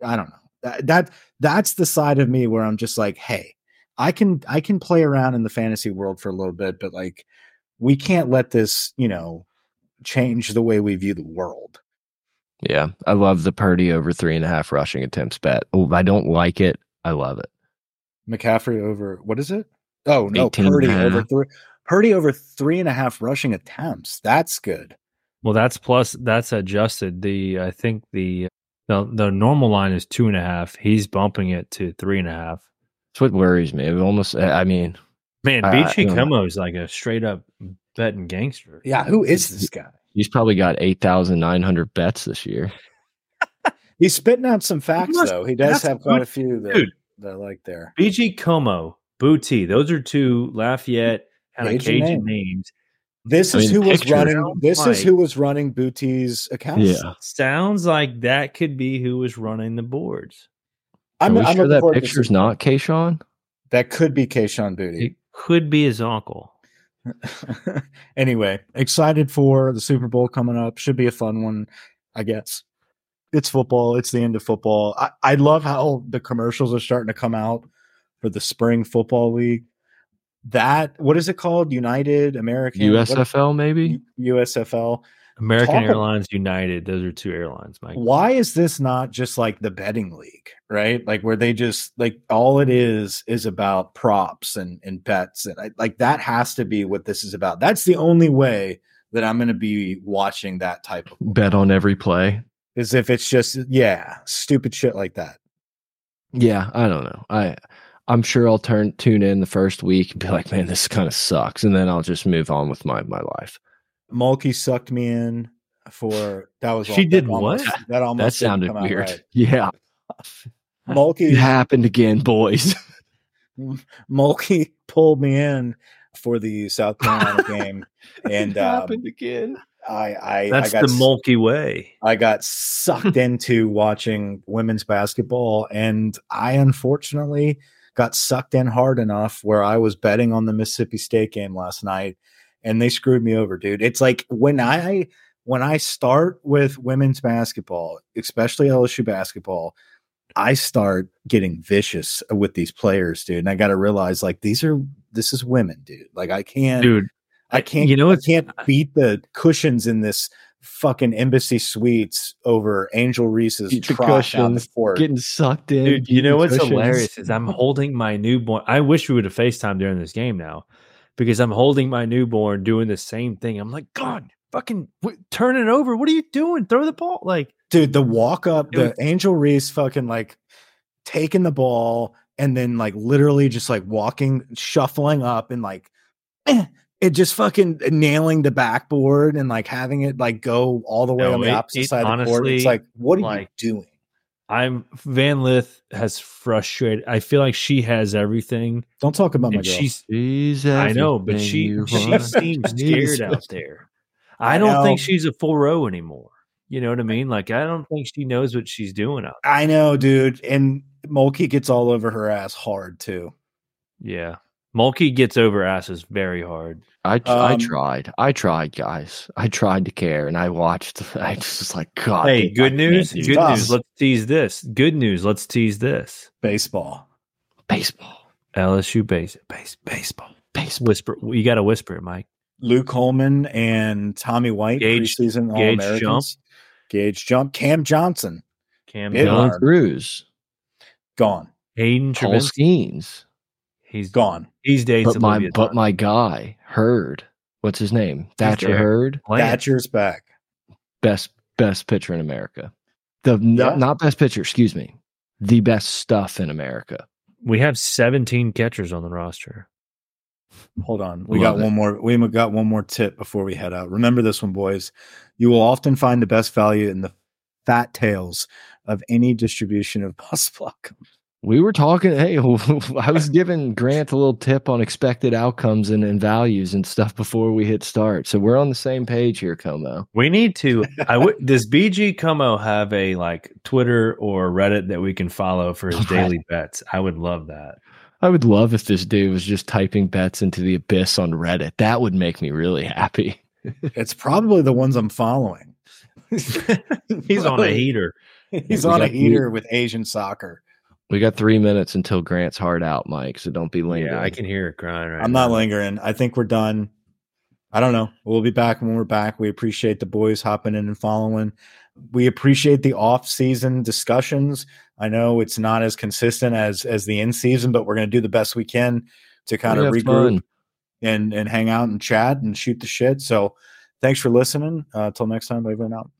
I don't know. That, that that's the side of me where I'm just like, hey, I can I can play around in the fantasy world for a little bit, but like we can't let this, you know, change the way we view the world. Yeah, I love the Purdy over three and a half rushing attempts bet. Oh, I don't like it. I love it. McCaffrey over what is it? Oh no, 18 Purdy over three. Purdy over three and a half rushing attempts. That's good. Well, that's plus that's adjusted. The I think the the the normal line is two and a half. He's bumping it to three and a half. That's what worries me. It almost, I mean, Man, Uh, BG no. Como is like a straight up betting gangster. Yeah, who is this guy? he's probably got 8,900 bets this year. He's spitting out some facts must- though. He does have quite a few that, dude. that I like there. BG Como, Boutte, those are two Lafayette kind of Cajun Cajun name. names. This I is mean, who was running. sounds This is who was running Boutte's account. Yeah. Sounds like that could be who was running the boards. I'm, Are I'm sure looking that picture's not Kayshon? That could be Kayshon It Boutte. could be his uncle. anyway, excited for the Super Bowl coming up. Should be a fun one, I guess. It's football. It's the end of football. I, I love how the commercials are starting to come out for the spring football league. That what is it called? United American what- USFL, maybe? USFL. American Talk ab- Airlines, United, those are two airlines, Mike. Why is this not just like the betting league, right? Like where they just like all it is is about props and and bets and I, like that has to be what this is about. That's the only way that I'm going to be watching that type of Bet on every play. is if it's just yeah, stupid shit like that. Yeah, I don't know. I I'm sure I'll turn tune in the first week and be like, man, this kind of sucks, and then I'll just move on with my my life. Mulkey sucked me in for that was She al- that did almost, what? That almost That sounded weird. right. Yeah, Mulkey happened again, boys. Mulkey pulled me in for the South Carolina game, and it um, happened again. I I That's I got the Mulkey way. I got sucked into watching women's basketball, and I unfortunately got sucked in hard enough where I was betting on the Mississippi State game last night, and they screwed me over, dude. It's like when I when I start with women's basketball, especially LSU basketball, I start getting vicious with these players, dude. And I got to realize, like, these are this is women, dude. Like, I can't, Dude, I can't, you know I can't beat the cushions in this fucking embassy suites over Angel Reese's Beat the crotch on the cushions, court. Getting sucked in. Dude, you know what's cushions. hilarious is I'm holding my newborn. I wish we would have FaceTime during this game now because I'm holding my newborn doing the same thing. I'm like, God, fucking w- turn it over. What are you doing? Throw the ball. Like, dude, the walk up, the was- Angel Reese fucking like taking the ball and then like literally just like walking, shuffling up and like eh, it just fucking nailing the backboard and like having it like go all the way No, on the it- opposite it side of the court. It's like, what are like, you doing? I'm Van Lith has frustrated. I feel like she has everything. Don't talk about my And girl. she's, She's I know, but she, she want. seems scared out there. I I don't think she's a full row anymore. You know what I mean? Like, I don't think she knows what she's doing out I know, dude. And Mulkey gets all over her ass hard too. Yeah. Mulkey gets over asses very hard. I I Um, tried. I tried, guys. I tried to care, and I watched. I just was like, God. Hey, dude, I good news. Good tough. news. Let's tease this. Good news. Let's tease this. Baseball. baseball. LSU base, base baseball. Baseball. Whisper. You got to whisper it, Mike. Luke Holman and Tommy White, Gage- preseason All Gage Americans. Gage Jump. Cam Johnson, Cam Big Johnson, Dylan. Crews. gone. Hayden Paul Travinski. Skenes. He's Gone. He's dating But my but Todd. my guy Hurd, What's his name? Thatcher Hurd. Thatcher's back. Best best pitcher in America. The not, Yeah. not best pitcher. Excuse me. The best stuff in America. We have 17 catchers on the roster. Hold on. We Love got it. one more. We got one more tip before we head out. Remember this one, boys. You will often find the best value in the fat tails of any distribution of bus block. We were talking. Hey, I was giving Grant a little tip on expected outcomes and, and values and stuff before we hit start. So we're on the same page here, Como. We need to. I w- does BG Como have a like Twitter or Reddit that we can follow for his Reddit. daily bets? I would love that. I would love if this dude was just typing bets into the abyss on Reddit. That would make me really happy. It's probably the ones I'm following. He's on a heater. He's on a heater with Asian soccer. We got three minutes until Grant's hard out, Mike. So don't be lingering. Yeah, I can hear it crying right I'm now. not lingering. I think we're done. I don't know. We'll be back when we're back. We appreciate the boys hopping in and following. We appreciate the off-season discussions. I know it's not as consistent as as the in season, but we're going to do the best we can to kind We of regroup fun. and and hang out and chat and shoot the shit. So, thanks for listening. Uh, till next time, Waveland out.